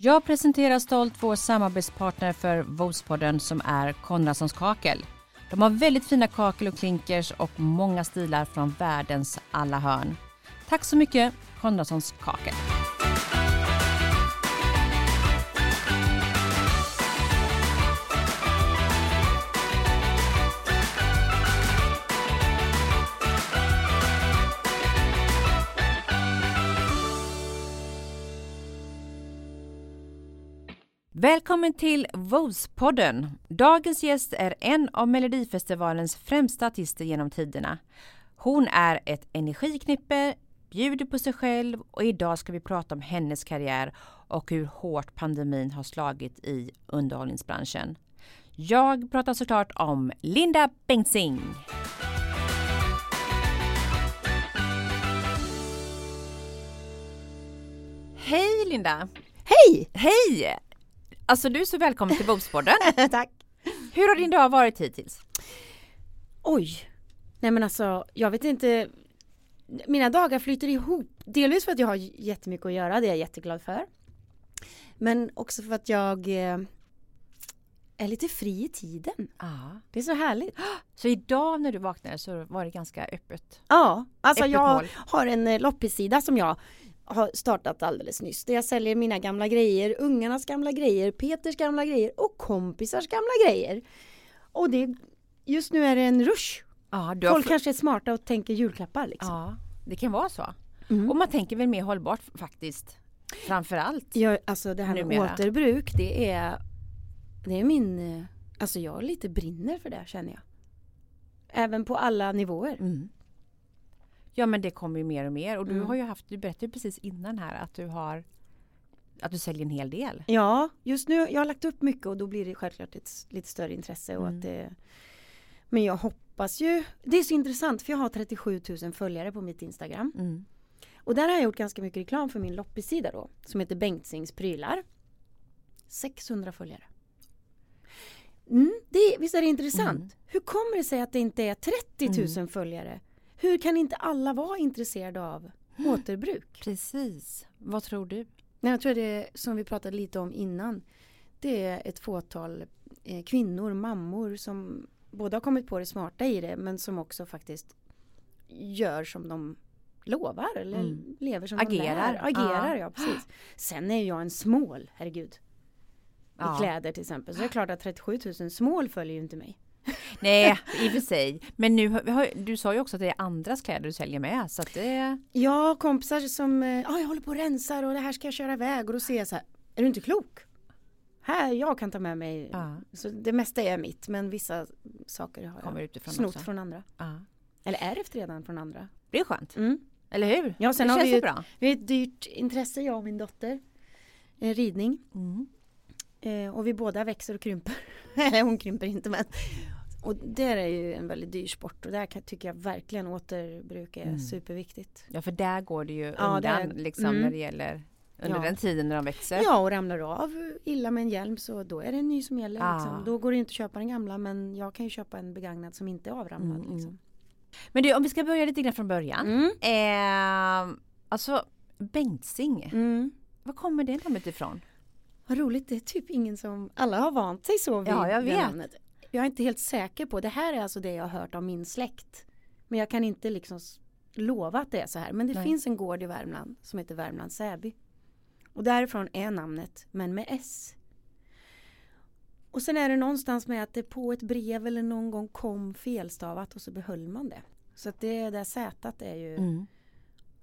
Jag presenterar stolt vår samarbetspartner för Vospodden som är Konradssons kakel. De har väldigt fina kakel och klinkers och många stilar från världens alla hörn. Tack så mycket Konradssons kakel. Välkommen till Vos-podden. Dagens gäst är en av Melodifestivalens främsta artister genom tiderna. Hon är ett energiknippe, bjuder på sig själv och idag ska vi prata om hennes karriär och hur hårt pandemin har slagit i underhållningsbranschen. Jag pratar såklart om Linda Bengtzing. Hej Linda! Hej! Hej! Alltså du är så välkommen till Bokspodden. Tack! Hur har din dag varit hittills? Oj! Nej men alltså, jag vet inte. Mina dagar flyter ihop. Delvis för att jag har jättemycket att göra, det är jag jätteglad för. Men också för att jag eh, är lite fri i tiden. Ja. Det är så härligt. Så idag när du vaknade så var det ganska öppet? Ja, alltså Öppet jag mål. har en eh, loppissida som jag har startat alldeles nyss. Där jag säljer mina gamla grejer, ungarnas gamla grejer, Peters gamla grejer och kompisars gamla grejer. Och det, just nu är det en rush. Ja, Folk kanske är smarta och tänker julklappar liksom. ja, det kan vara så. Mm. Och man tänker väl mer hållbart faktiskt. Framför allt. Jag, alltså det här med Numera. återbruk det är Det är min eh, Alltså jag lite brinner för det känner jag Även på alla nivåer Mm. Ja men det kommer ju mer och mer och du Mm. har ju haft, du berättade precis innan här att du har att du säljer en hel del. Ja just nu Jag har lagt upp mycket och då blir det självklart ett lite större intresse och Mm. att det Men jag hoppas ju Det är så intressant för jag har 37 000 följare på mitt Instagram Mm. Och där har jag gjort ganska mycket reklam för min loppissida då Som heter Bengtzings prylar 600 följare mm, det, Visst är det intressant? Mm. Hur kommer det sig att det inte är 30 000 följare? Hur kan inte alla vara intresserade av återbruk? Precis. Vad tror du? Nej, jag tror det som vi pratade lite om innan. Det är ett fåtal eh, kvinnor, mammor som både har kommit på det smarta i det men som också faktiskt gör som de lovar eller Mm. lever som Agerar. de lär. Agerar, Ja. ja. precis. Sen är jag en smål, herregud. I Ja. kläder till exempel. Så det är klart att 37 000 smål följer ju inte mig. Nej, i och för sig. Men nu, du sa ju också att det är andras kläder du säljer med. Så det... Har kompisar som, eh, ah, jag håller på och rensar och det här ska jag köra iväg och då ser jag så här, är du inte klok? Här, jag kan ta med mig, Ja. så det mesta är mitt men vissa saker har Kommer jag utifrån snott också. från andra. Ja. Eller ärvt redan från andra. Det är skönt. Mm. Eller hur? Ja, sen det har känns vi ju ju- bra. Vi har ett dyrt intresse jag och min dotter. Eh, ridning. Mm. Eh, och vi båda växer och krymper. Nej hon krymper inte men. Och det är ju en väldigt dyr sport och där kan, tycker jag verkligen återbruk är Mm. superviktigt. Ja, för där går det ju Ja, undan där- liksom mm. när det gäller under Ja. den tiden när de växer. Ja och ramlar av illa med en hjälm så då är det en ny som gäller. Ah. Liksom. Då går det inte att köpa den gamla men jag kan ju köpa en begagnad som inte är avramlad. Mm, mm. Liksom. Men du, om vi ska börja lite grann från början. Mm. Eh, alltså, Bengtzing. Mm. Var kommer det namnet ifrån? Vad roligt, det är typ ingen som, alla har vant sig så vid Ja, jag vet. namnet. Jag är inte helt säker på, det här är alltså det jag har hört av min släkt. Men jag kan inte liksom lova att det är så här. Men det Nej. finns en gård i Värmland som heter Värmland Säby. Och därifrån är namnet, men med S. Och sen är det någonstans med att det på ett brev eller någon gång kom felstavat och så behöll man det. Så att det där Z är ju, Mm.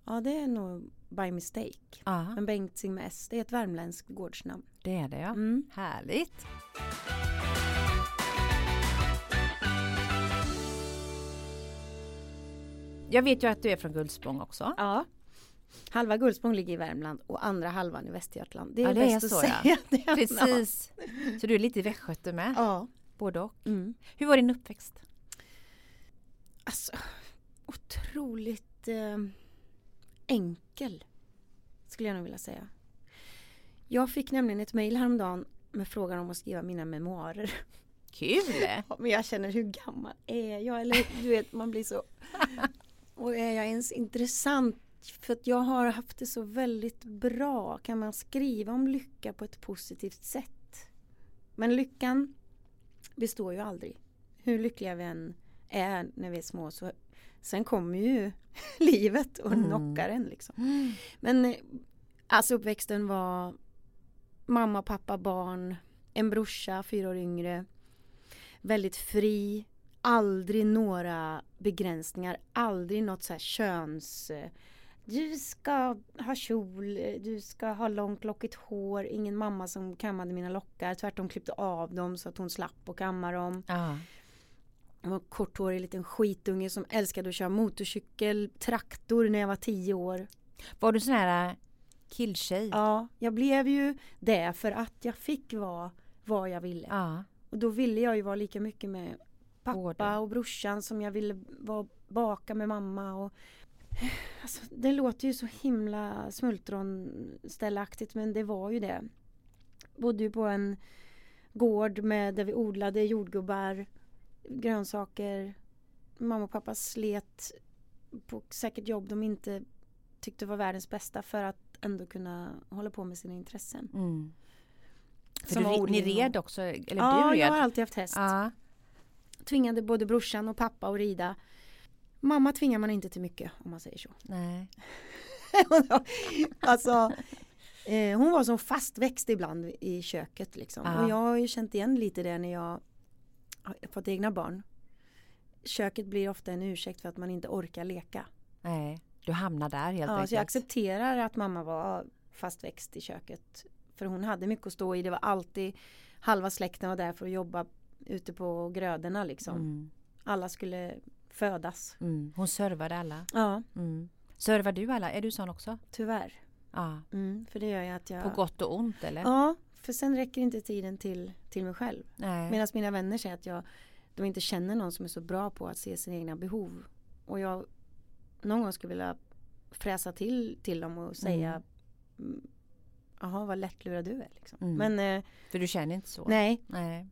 ja det är nog by mistake. Ja, Men Bengtzing med S, det är ett värmländskt gårdsnamn. Det är det ja. Mm. Härligt. Jag vet ju att du är från Gullspång också. Ja. Halva Gullspång ligger i Värmland och andra halvan i Västergötland. Det är Ja, det är så, ja. Precis. Så du är lite västgöte med? Ja. Både och. Mm. Hur var din uppväxt? Alltså, otroligt eh, enkel. Skulle jag nog vilja säga. Jag fick nämligen ett mejl häromdagen med frågan om att skriva mina memoarer. Kul! Men jag känner hur gammal är jag? Eller du vet man blir så. Och är jag ens intressant? För att jag har haft det så väldigt bra. Kan man skriva om lycka på ett positivt sätt? Men lyckan består ju aldrig. Hur lyckliga vi än är när vi är små så sen kommer ju livet och Mm. knockar en liksom. Men eh, alltså uppväxten var mamma, pappa, barn, en brorsa, fyra år yngre. Väldigt fri, aldrig några begränsningar, aldrig något så här köns... eh, Du ska ha kjol, eh, du ska ha långt lockigt hår, ingen mamma som kammade mina lockar, tvärtom klippte av dem så att hon slapp att kamma dem. Ja. Jag var en korthårig liten skitunge som älskade att köra motorcykel, traktor när jag var tio år. Var du sån här äh, killtjej? Ja, jag blev ju det för att jag fick vara vad jag ville. Ja. Och då ville jag ju vara lika mycket med pappa Båda. och brorsan som jag ville vara baka med mamma. Och, alltså, det låter ju så himla smultronställaktigt men det var ju det. Bodde ju på en gård med, där vi odlade jordgubbar, grönsaker. Mamma och pappa slet på säkert jobb de inte tyckte var världens bästa för att ändå kunna hålla på med sina intressen. Mm. För Som du, ni red också? Eller ja, du jag red? har alltid haft häst. Ja. Tvingade både brorsan och pappa att rida. Mamma tvingar man inte till mycket om man säger så. Nej. alltså, eh, hon var som fastväxt ibland i köket liksom. Ja. Och jag har ju känt igen lite det när jag har fått egna barn. Köket blir ofta en ursäkt för att man inte orkar leka. Nej. Du hamnar där helt Ja, enkelt. så jag accepterar att mamma var fastväxt i köket. För hon hade mycket att stå i. Det var alltid halva släkten var där för att jobba ute på grödorna liksom. Mm. Alla skulle födas. Mm. Hon servade alla. Ja, Mm. Servar du alla? Är du sån också? tyvärr. Ja. Mm, för det gör ju att jag... På gott och ont eller? Ja, för sen räcker inte tiden till, till mig själv. Medan mina vänner säger att jag, de inte känner någon som är så bra på att se sina egna behov. Och jag någon gång skulle vilja fräsa till till dem och säga mm, Jaha, vad lättlurad du är. Liksom. Mm. Men eh, För du känner inte så? nej, Nej.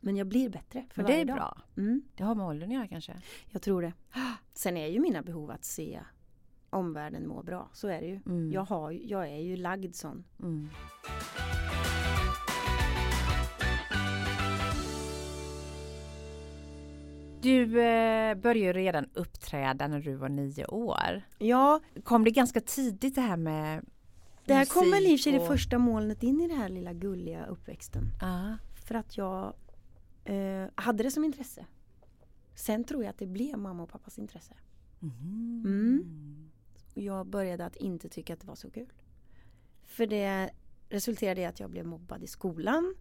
men jag blir bättre för Men det varje är dag. bra. Mm, Det har med åldern att göra kanske? jag tror det. Sen är ju mina behov att se omvärlden må bra. Så är det ju. Mm. Jag, har, jag är ju lagd sån. Mm. Du eh, började redan uppträda när du var nio år. Ja, Kom det ganska tidigt det här med det här kommer i och för sig det första molnet in i det här lilla gulliga uppväxten. Ja. För att jag eh, hade det som intresse. Sen tror jag att det blev mamma och pappas intresse. Mhm. Mm. Och jag började att inte tycka att det var så kul. För det resulterade i att jag blev mobbad i skolan.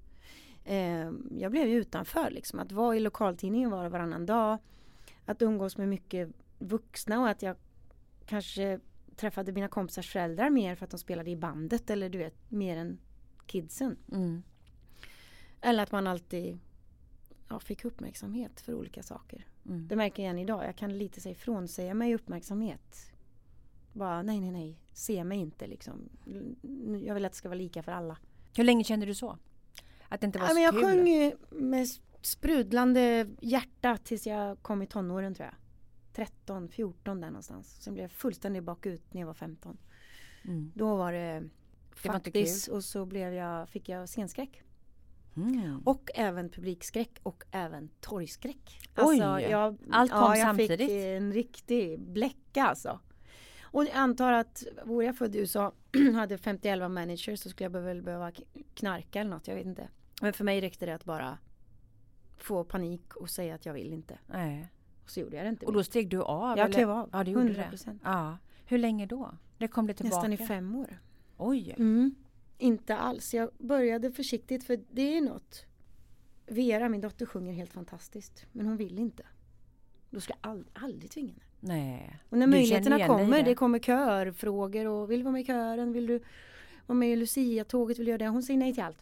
Eh, jag blev ju utanför liksom. Att vara i lokaltidningen var och varannan dag. Att umgås med mycket vuxna och att jag kanske träffade mina kompisars föräldrar mer för att de spelade i bandet eller du vet mer än kidsen. Mm. Eller att man alltid ja, fick uppmärksamhet för olika saker. Mm. Det märker jag än idag. Jag kan lite sig frånsäga mig uppmärksamhet. Bara nej, nej, nej. Se mig inte liksom. Jag vill att det ska vara lika för alla. Hur länge kände du så? Att det inte var Ja, så men jag kul? sjöng med sprudlande hjärta tills jag kom i tonåren tror jag. 13, 14 där någonstans. Sen blev jag fullständigt bakut när jag var 15. Mm. Då var det Det faktiskt och så blev jag, fick jag scenskräck. Mm. Och även publikskräck och även torgskräck. Oj! jag, Allt kom ja, jag samtidigt. fick en riktig bläcka alltså. Och jag antar att vore jag född i USA hade 51 managers så skulle jag väl behöva knarka eller något, jag vet inte. Men för mig räckte det att bara få panik och säga att jag vill inte. Nej. Och så gjorde jag det inte. Och då steg du av? jag eller? klev av, Ja, du gjorde 100 det. procent. Ja. Hur länge då? När kom det tillbaka? Nästan i fem år. Oj! Mm. Inte alls. Jag började försiktigt för det är något. Vera, min dotter, sjunger helt fantastiskt. Men hon vill inte. Då ska jag aldrig, aldrig tvinga henne. Nej. Och när Du möjligheterna kommer, det? det. kommer körfrågor och vill du vara med i kören? Vill du vara med i Lucia-tåget? Vill du göra det? Hon säger nej till allt.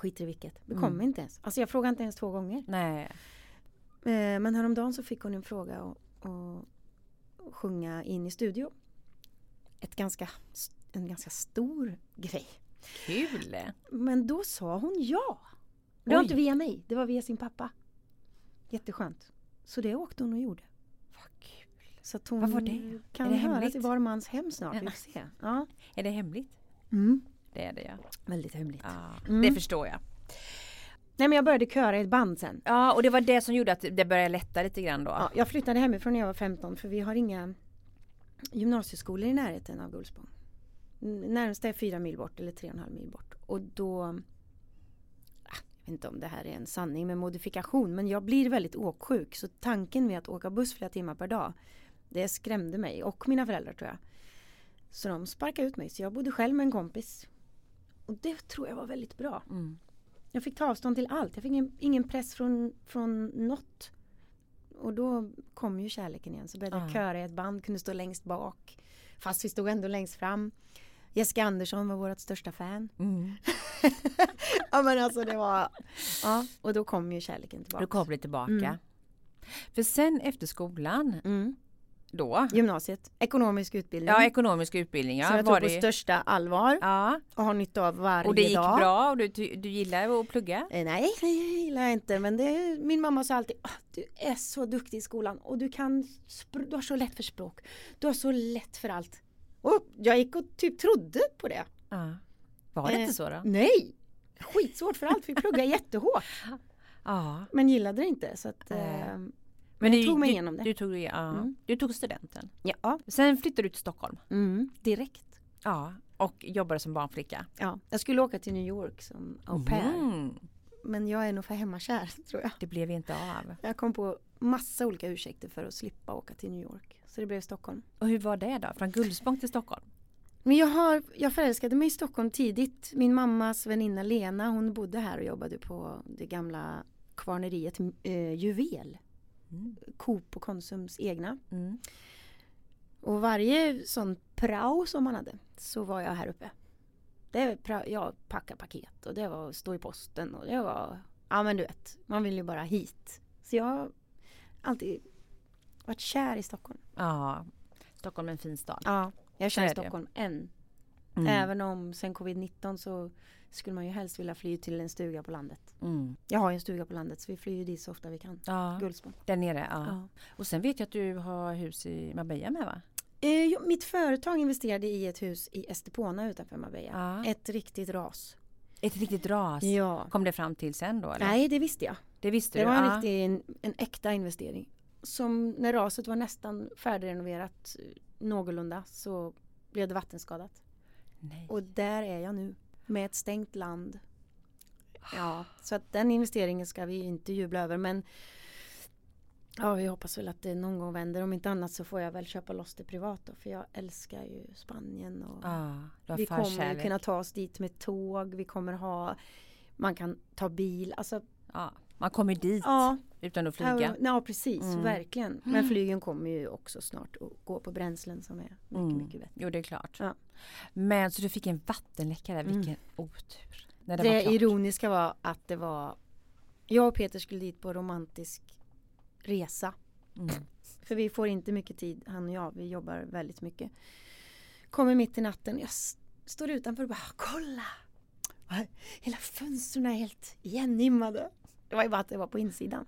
Skiter i vilket. Det Mm. kommer inte ens. Alltså jag frågar inte ens två gånger. Nej. Eh, men häromdagen så fick hon en fråga att och, och sjunga in i studio. Ett ganska, en ganska stor grej. Kul! Men då sa hon ja. Det var Oj. inte via mig, det var via sin pappa. Jätteskönt. Så det åkte hon och gjorde. Vad kul. Så att hon Vad var det? kan Är det höra hemligt? till var mans hem snart. Vi får se. Ja. Är det hemligt? Mm. Det är det ja. Väldigt hemligt. ja Mm. Det förstår jag. Nej men jag började köra i ett band sen. Ja och det var det som gjorde att det började lätta lite grann då. Ja, jag flyttade hemifrån när jag var 15 för vi har inga gymnasieskolor i närheten av Gullspång. Närmsta är fyra mil bort eller tre och en halv mil bort. Och då, ah, jag vet inte om det här är en sanning med modifikation, men jag blir väldigt åksjuk. Så tanken med att åka buss flera timmar per dag, det skrämde mig och mina föräldrar tror jag. Så de sparkade ut mig, så jag bodde själv med en kompis. Och det tror jag var väldigt bra. Mm. Jag fick ta avstånd till allt. Jag fick ingen, ingen press från, från något. Och då kom ju kärleken igen. Så började jag Ja. köra i ett band, kunde stå längst bak. Fast vi stod ändå längst fram. Jessica Andersson var vårt största fan. Mm. ja men alltså det var... Ja, och då kom ju kärleken tillbaka. Då kom det tillbaka. Mm. För sen efter skolan Mm. Då, Gymnasiet, ekonomisk utbildning. ja ekonomisk utbildning, som ja, jag var tog på det, största allvar ja, och har nytta av varje och det gick dag. bra och du, du gillar att plugga? Eh, Nej, det gillar jag inte. Men det, min mamma sa alltid "Ah, du är så duktig i skolan och du kan du har så lätt för språk. Du har så lätt för allt. Och jag gick och typ trodde på det. Ja. Var det Eh, inte så då? Nej! Skitsvårt för allt, fick plugga jättehårt. Ja. Men gillade det inte. Så att, eh, Men du, tog mig du, igenom det. Du tog, ja, Mm. du tog studenten. ja, Sen flyttade du till Stockholm. mm, direkt. Ja. Och jobbade som barnflicka. Ja, jag skulle åka till New York som au pair. Mm. Men jag är nog för hemmakär tror jag. Det blev inte av. Jag kom på massa olika ursäkter för att slippa åka till New York. Så det blev Stockholm. Och hur var det då? Från Gullspång till Stockholm? Men jag, har, jag förälskade mig i Stockholm tidigt. Min mammas väninna Lena hon bodde här och jobbade på det gamla kvarneriet eh, Juvel. Mm. Coop och Konsums egna. Mm. Och varje sån prao som man hade så var jag här uppe. Det var jag packade paket och det var stå i posten och det var Ja men du vet, man vill ju bara hit. Så jag har alltid varit kär i Stockholm. Ja. Stockholm är en fin stad. Ja, jag det. Stockholm än. Mm. Även om sen covid-19 så skulle man ju helst vilja fly till en stuga på landet. Mm. Jag har ju en stuga på landet så vi flyr dit så ofta vi kan. Ja. Gullspång. Där nere, ja. Ja. Och sen vet jag att du har hus i Marbella med va? Eh, jo, mitt företag investerade i ett hus i Estepona utanför Marbella. Ja. Ett riktigt ras. Ett riktigt ras. Ja. Kom det fram till sen då? Eller? Nej, det visste jag. Det visste Det du? var en, riktig, en, en äkta investering. Som när raset var nästan färdigrenoverat eh, någorlunda så blev det vattenskadat. Nej. Och där är jag nu. Med ett stängt land. Ja, så att den investeringen ska vi inte jubla över men Ja, vi hoppas väl att det någon gång vänder. Om inte annat så får jag väl köpa loss det privat då. För jag älskar ju Spanien. Och har vi kommer kunna ta oss dit med tåg. Vi kommer ha Man kan ta bil. Alltså, Ja, man kommer dit ja, utan att flyga. Ja, ja precis, Mm. verkligen. Men flygen kommer ju också snart att gå på bränslen som är mycket, Mm. mycket bättre. Jo, det är klart. Ja. Men så du fick en vattenläcka där, vilken Mm. otur. När det, Det, var klart. ironiska var att det var Jag och Peter skulle dit på romantisk resa. Mm. För vi får inte mycket tid, han och jag. Vi jobbar väldigt mycket. Kommer mitt i natten. Jag står utanför och bara kolla! Hela fönstren är helt igenimmade. Det var ju bara att det var på insidan.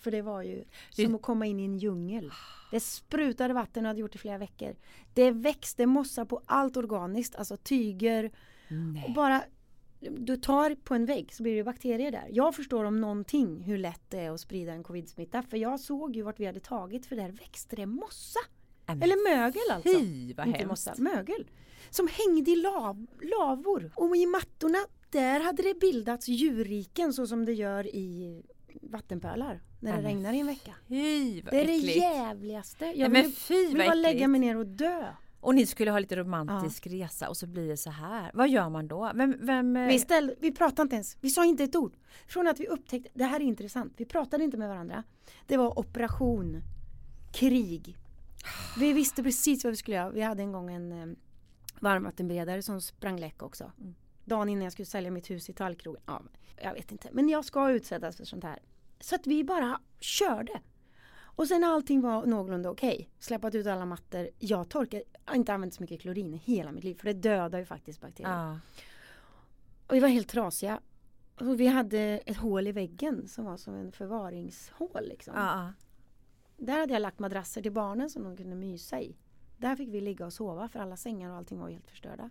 För det var ju Det- som att komma in i en djungel. Det sprutade vatten och hade gjort i flera veckor. Det växte mossar på allt organiskt, alltså tyger, och Nej. bara du tar på en vägg så blir det bakterier där. Jag förstår om någonting hur lätt det är att sprida en covid-smitta. För jag såg ju vart vi hade tagit för där växte det mossa. Men Eller mögel alltså. Fy vad Inte hemskt. mossa, mögel. Som hängde i lav, lavor. Och i mattorna där hade det bildats djurriken så som det gör i vattenpölar. När det men regnar i en vecka. Fy vad Det är det äckligt. jävligaste. Nej, Jag men vill, fy vill bara lägga mig ner och dö. Och ni skulle ha lite romantisk resa och så blir det så här. Vad gör man då? Vem, vem, eh, Vi, ställde, vi pratade inte ens, vi sa inte ett ord. Från att vi upptäckte, det här är intressant, vi pratade inte med varandra. Det var operation, krig. Vi visste precis vad vi skulle göra. Vi hade en gång en eh, varmvattenberedare som sprang läck också. Mm. Dagen innan jag skulle sälja mitt hus i Tallkrogen. Ja, jag vet inte, men jag ska utsättas för sånt här. Så att vi bara körde. Och sen när allting var någorlunda okej, släppt ut alla mattor. Jag torkade, jag har inte använt så mycket klorin i hela mitt liv för det dödar ju faktiskt bakterier. Ja. Och vi var helt trasiga. Och vi hade ett hål i väggen som var som en förvaringshål. Liksom. Ja. Där hade jag lagt madrasser till barnen som de kunde mysa i. Där fick vi ligga och sova för alla sängar och allting var helt förstörda.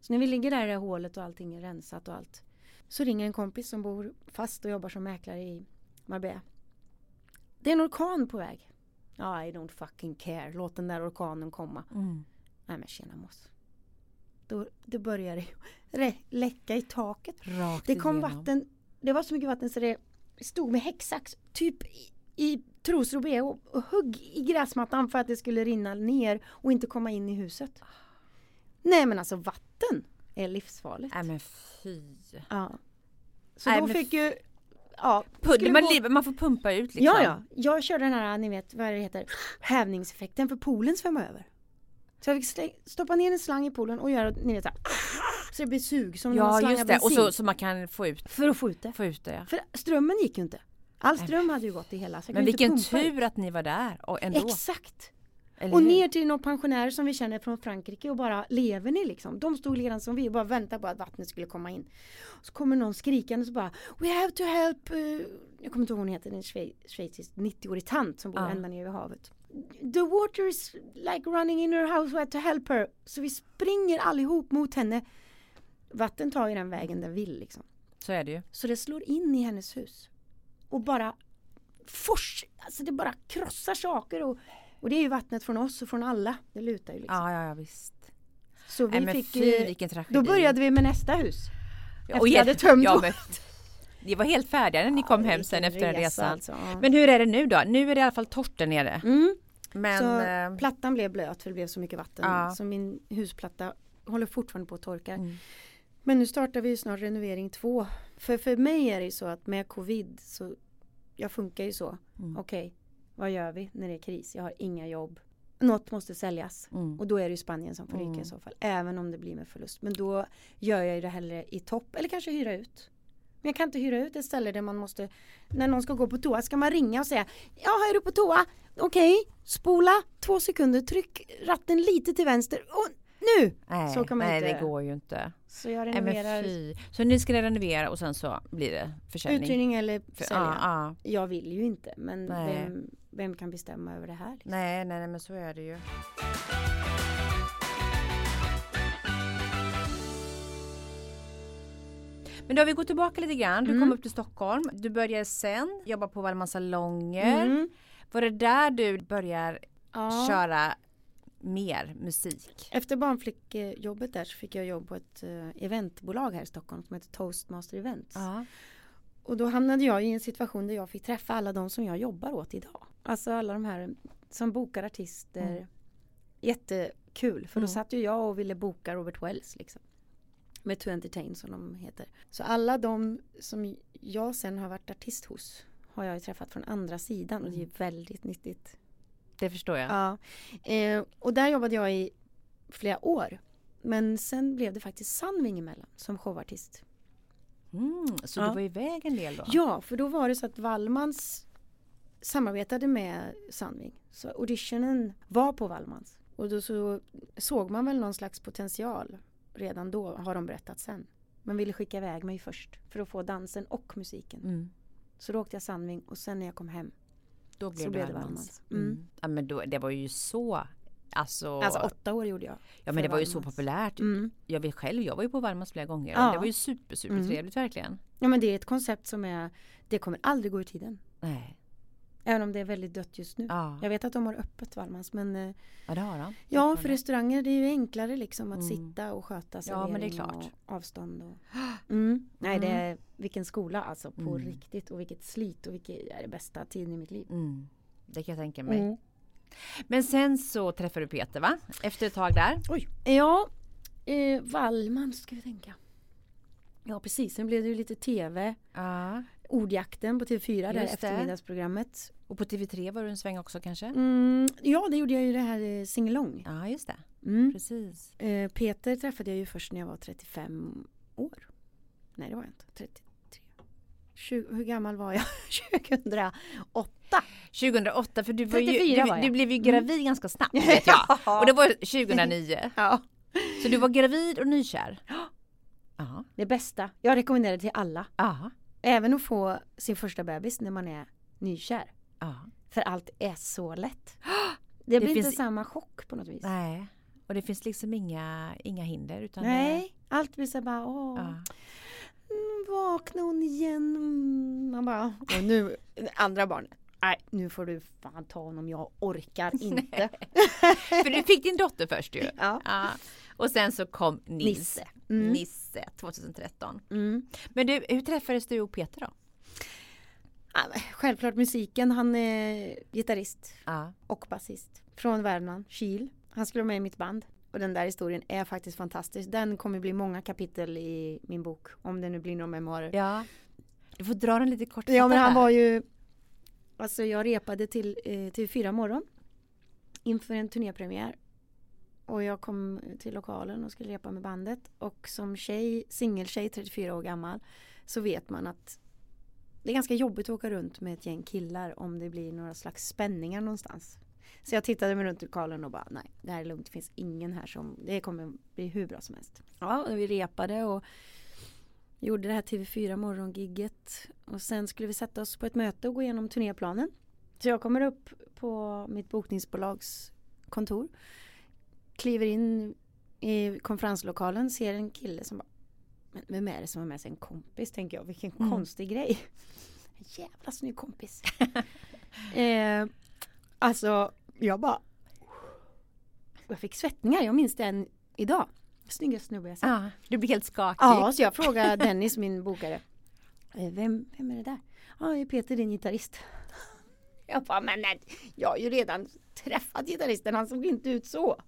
Så när vi ligger där i det hålet och allting är rensat och allt. Så ringer en kompis som bor fast och jobbar som mäklare i Marbella. Det är en orkan på väg. Ja, I don't fucking care. Låt den där orkanen komma. Mm. Nej men tjena moss. Då, då börjar det läcka i taket. Rakt Det kom igenom. vatten. Det var så mycket vatten så det stod med häcksax typ i, i trosor och, och högg i gräsmattan för att det skulle rinna ner och inte komma in i huset. Nej men alltså vatten är livsfarligt. Nej men fy. Ja. Så Nej, då fick ju Ja, Pud, man, gå- man får pumpa ut liksom. Ja, ja. Jag körde den här, ni vet vad det heter, hävningseffekten för poolen svämmade över. Så jag fick stoppa ner en slang i poolen och göra, ni vet så här, så det blir sug som när man Ja just det, och så, så man kan få ut, För att få ut det. få ut det. Ja. För strömmen gick ju inte. All ström hade ju gått i hela. Men vilken pumpa ut. tur att ni var där och ändå. Exakt. Eller Och ner till några pensionärer som vi känner från Frankrike och bara lever ni liksom? De stod redan som vi och bara väntade på att vattnet skulle komma in. Så kommer någon skrikande och så bara We have to help eh, Jag kommer inte ihåg hon heter, en schwe- schweizisk 90-årig tant som bor Ja. ända nere vid havet. The water is like running in her house, we have to help her. Så vi springer allihop mot henne. Vatten tar ju den vägen den vill liksom. Så är det ju. Så det slår in i hennes hus. Och bara fors, alltså det bara krossar saker och, och det är ju vattnet från oss och från alla. Det lutar ju liksom. Ja, ja, ja visst. Så vi Nej fick, fy då började vi med nästa hus. Ja, vi hade tömt ja, men, Ni var helt färdiga när ni kom hem sen efter resa resa. alltså, ja. Men hur är det nu då? Nu är det i alla fall torrt där nere. Mm, Men så eh, plattan blev blöt för det blev så mycket vatten. Ja. Så min husplatta håller fortfarande på att torka. Mm. Men nu startar vi snart renovering två. För för mig är det ju så att med covid så jag funkar ju så. Mm. Okej, vad gör vi när det är kris? Jag har inga jobb. Något måste säljas. Mm. Och då är det ju Spanien som får ryka Mm. i så fall. Även om det blir med förlust. Men då gör jag ju det hellre i topp. Eller kanske hyra ut. Men jag kan inte hyra ut ett ställe där man måste När någon ska gå på toa ska man ringa och säga Ja, är du på toa? Okej, spola två sekunder, tryck ratten lite till vänster och nu! nej, så kan man nej inte- det går ju inte. Så jag renoverar fy. Så ni ska renovera och sen så blir det försäljning? uthyrning eller För- sälja. ja, ja. Jag vill ju inte men Nej. vem, vem kan bestämma över det här? Liksom? Nej, nej, nej, men så är det ju. Men då har vi gått tillbaka lite grann. Du Mm. kom upp till Stockholm. Du började sen jobba på Wallmans salonger. Mm. Var det där du börjar Ja. köra mer musik? Efter barnflickjobbet där så fick jag jobb på ett eh, eventbolag här i Stockholm som heter Toastmaster Events. Ja. Och då hamnade jag i en situation där jag fick träffa alla de som jag jobbar åt idag. Alltså alla de här som bokar artister. Mm. Jättekul för då Mm. satt ju jag och ville boka Robert Wells liksom. Med To Entertain som de heter. Så alla de som jag sen har varit artist hos har jag ju träffat från andra sidan och det är ju väldigt nyttigt. Det förstår jag. Ja. Eh, och där jobbade jag i flera år. Men sen blev det faktiskt Sandving emellan som showartist. Mm, så Ja. du var iväg en del då? Ja, för då var det så att Wallmans samarbetade med Sandving. Så auditionen var på Wallmans. Och då så såg man väl någon slags potential redan då, har de berättat sen. Man ville skicka iväg mig först för att få dansen och musiken. Mm. Så då åkte jag Sandving och sen när jag kom hem. Då blev Så det blev det Wallmans. Mm. Mm. Ja, men då, det var ju så Alltså, Alltså åtta år gjorde jag. ja men det var ju så populärt. Mm. Jag vet själv, jag var ju på Wallmans flera gånger. Ja. Det var ju super, super Mm. trevligt verkligen. Ja men det är ett koncept som är, det kommer aldrig gå ur tiden. Nej. Även om det är väldigt dött just nu. Ja, Jag vet att de har öppet Wallmans men eh, ja det har han. Ja, för restauranger det är ju enklare liksom att Mm. sitta och sköta Ja, servering men det är klart. och avstånd. Och... Mm. Nej, det Mm. är vilken skola alltså på Mm. riktigt och vilket slit och vilket är det bästa tiden i mitt liv. Mm. Det kan jag tänka mig. Mm. Men sen så träffade du Peter va? Efter ett tag där. Oj. Ja, eh, Wallman ska vi tänka. Ja, precis. Sen blev det ju lite tv. Ja. Ordjakten på TV4, det här Just det. eftermiddagsprogrammet. Och på TV3 var du en sväng också kanske? Mm, ja, det gjorde jag ju det här eh, singalong. Ja, just det. Mm. Precis. Eh, Peter träffade jag ju först när jag var 35 år. Nej, det var jag inte. 33. 20, hur gammal var jag? 2008. 2008, för du, var ju, 34 du, var du blev ju Mm. gravid ganska snabbt vet jag. Och det var 2009. Ja. Så du var gravid och nykär? Ja. Det bästa. Jag rekommenderar det till alla. Ja. Även att få sin första bebis när man är nykär. Ja. För allt är så lätt. Det, Det blir inte finns- samma chock på något vis. Nej. Och det finns liksom inga, inga hinder. Utan Nej, allt blir så bara åh. Det, ja. Mm, vakna hon igen. Mm. Man bara, och nu, andra barnet. Nej, nu får du fan ta honom, jag orkar inte. För du fick din dotter först ju. Ja. Ja. Och sen så kom Nils. Nisse. Mm. Nisse 2013. Mm. Men du, hur träffades du och Peter då? Självklart musiken, han är gitarrist Ja. och basist. Från Värmland, Kil. Han skulle vara med i mitt band. Och den där historien är faktiskt fantastisk. Den kommer bli många kapitel i min bok. Om det nu blir några memoarer. ja. Du får dra den lite kort. Ja men han var ju Alltså jag repade till, eh, till fyra morgon Inför en turnépremiär och jag kom till lokalen och skulle repa med bandet. Och som tjej, singeltjej 34 år gammal Så vet man att Det är ganska jobbigt att åka runt med ett gäng killar Om det blir några slags spänningar någonstans. Så jag tittade mig runt i lokalen och bara Nej det här är lugnt, det finns ingen här som Det kommer bli hur bra som helst. Ja, och vi repade och Gjorde det här TV4 morgongigget. Och sen skulle vi sätta oss på ett möte och gå igenom turnéplanen. Så jag kommer upp på mitt bokningsbolags kontor. Kliver in i konferenslokalen, ser en kille som bara Men vem är det som har med sig en kompis tänker jag, vilken Mm. konstig grej. En jävla snygg kompis. eh, alltså, jag bara Jag fick svettningar, jag minns det än idag. Snygga snubbe jag sett. Ja, du blir helt skakig. Ja, så jag frågade Dennis, min bokare. "Eh, Vem, vem är det där? Ja, det är Peter, din gitarrist. Jag bara, men nej, jag har ju redan träffat gitarristen, han såg inte ut så.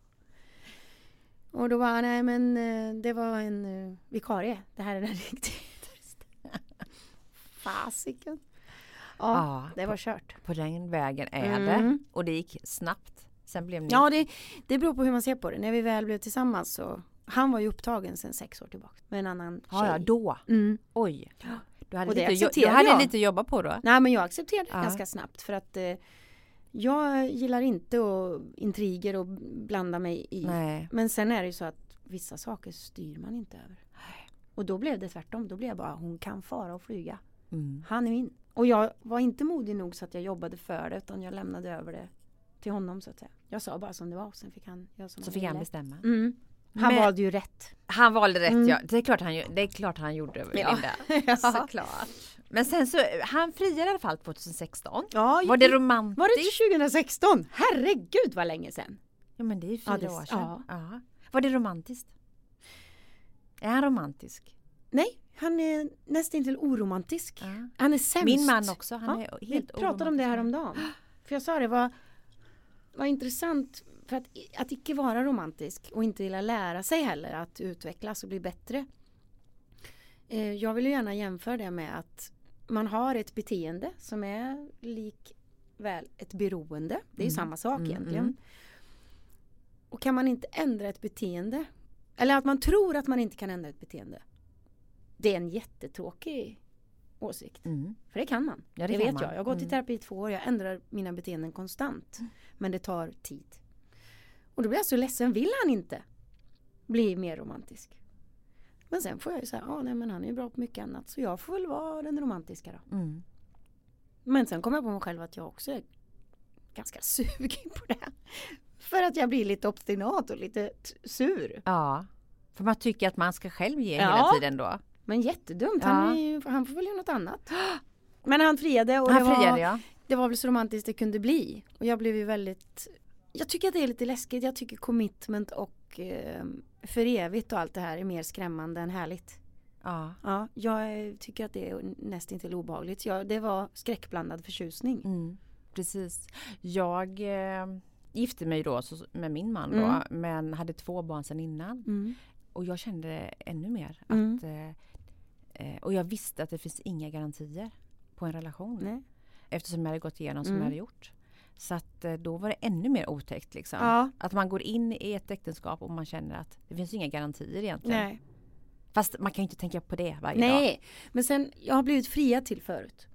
Och då var nej men eh, det var en uh, vikarie. Det här är den riktiga. Fasiken. Ja, Ja, det var kört. På den vägen är Mm. det. Och det gick snabbt. Sen blev ni... Ja, det, det beror på hur man ser på det. När vi väl blev tillsammans så han var ju upptagen sedan sex år tillbaka med en annan tjej. ja, ja, då. Mm. Oj. Du hade, Och det lite, jo- du hade jag. lite att jobba på då. Nej men jag accepterade det Ja. ganska snabbt för att eh, jag gillar inte att intriger och blanda mig i. Nej. Men sen är det ju så att vissa saker styr man inte över. Och då blev det tvärtom. Då blev jag bara hon kan fara och flyga. Mm. Han är min. Och jag var inte modig nog så att jag jobbade för det utan jag lämnade över det till honom så att säga. Jag sa bara som det var sen fick han göra som Så fick han bestämma. Mm. Han Men- valde ju rätt. Han valde rätt Mm. ja. Det är klart han, det är klart han gjorde Ja. Linda. Ja. Såklart. Men sen så, han friade i alla fall 2016. Ja, Var det romantiskt? var det 2016? Herregud vad länge sedan. Ja men det är ju Ja, fyra det- år sedan. ja. Ja. Var det romantiskt? Är han romantisk? Nej, han är nästan till oromantisk. Ja. Han är sämst. Min man också, han Ja, är Vi helt pratade om det här oromantisk. om dagen. För jag sa det var, var intressant för att, att icke vara romantisk och inte vilja lära sig heller att utvecklas och bli bättre. Eh, Jag vill gärna jämföra det med att man har ett beteende som är likväl ett beroende. Det är Mm. samma sak Mm, egentligen. mm. Och kan man inte ändra ett beteende eller att man tror att man inte kan ändra ett beteende. Det är en jättetråkig åsikt. Mm. För det kan man. Ja, det det vet man. jag. Jag har gått i Mm. terapi i två år. Jag ändrar mina beteenden konstant. Men det tar tid. Och då blir jag så ledsen. Vill han inte bli mer romantisk? Men sen får jag ju säga, ja nej men han är ju bra på mycket annat. Så jag får väl vara den romantiska då. Mm. Men sen kommer jag på mig själv att jag också är ganska sugen på det. För att jag blir lite obstinat och lite sur. Ja. För man tycker att man ska själv ge Ja. hela tiden då. Men jättedumt. Ja. Han, ju, han får väl göra något annat. Men han friade och Han det var... friade ja. det var väl så romantiskt det kunde bli. Och jag blev ju väldigt Jag tycker att det är lite läskigt. Jag tycker commitment och eh, för evigt och allt det här är mer skrämmande än härligt. ja. Ja, jag tycker att det är nästintill obehagligt. Ja, det var skräckblandad förtjusning. Mm. Precis. Jag eh, gifte mig då så, med min man då, Mm. men hade två barn sedan innan. Mm. Och jag kände ännu mer. Mm. Att, eh, eh, och jag visste att det finns inga garantier på en relation. Nej. Eftersom jag hade gått igenom som Mm. jag hade gjort. Så att eh, då var det ännu mer otäckt liksom. Ja. Att man går in i ett äktenskap och man känner att det finns inga garantier egentligen. Nej. Fast man kan ju inte tänka på det varje dag. Nej, men sen jag har blivit fria till förut.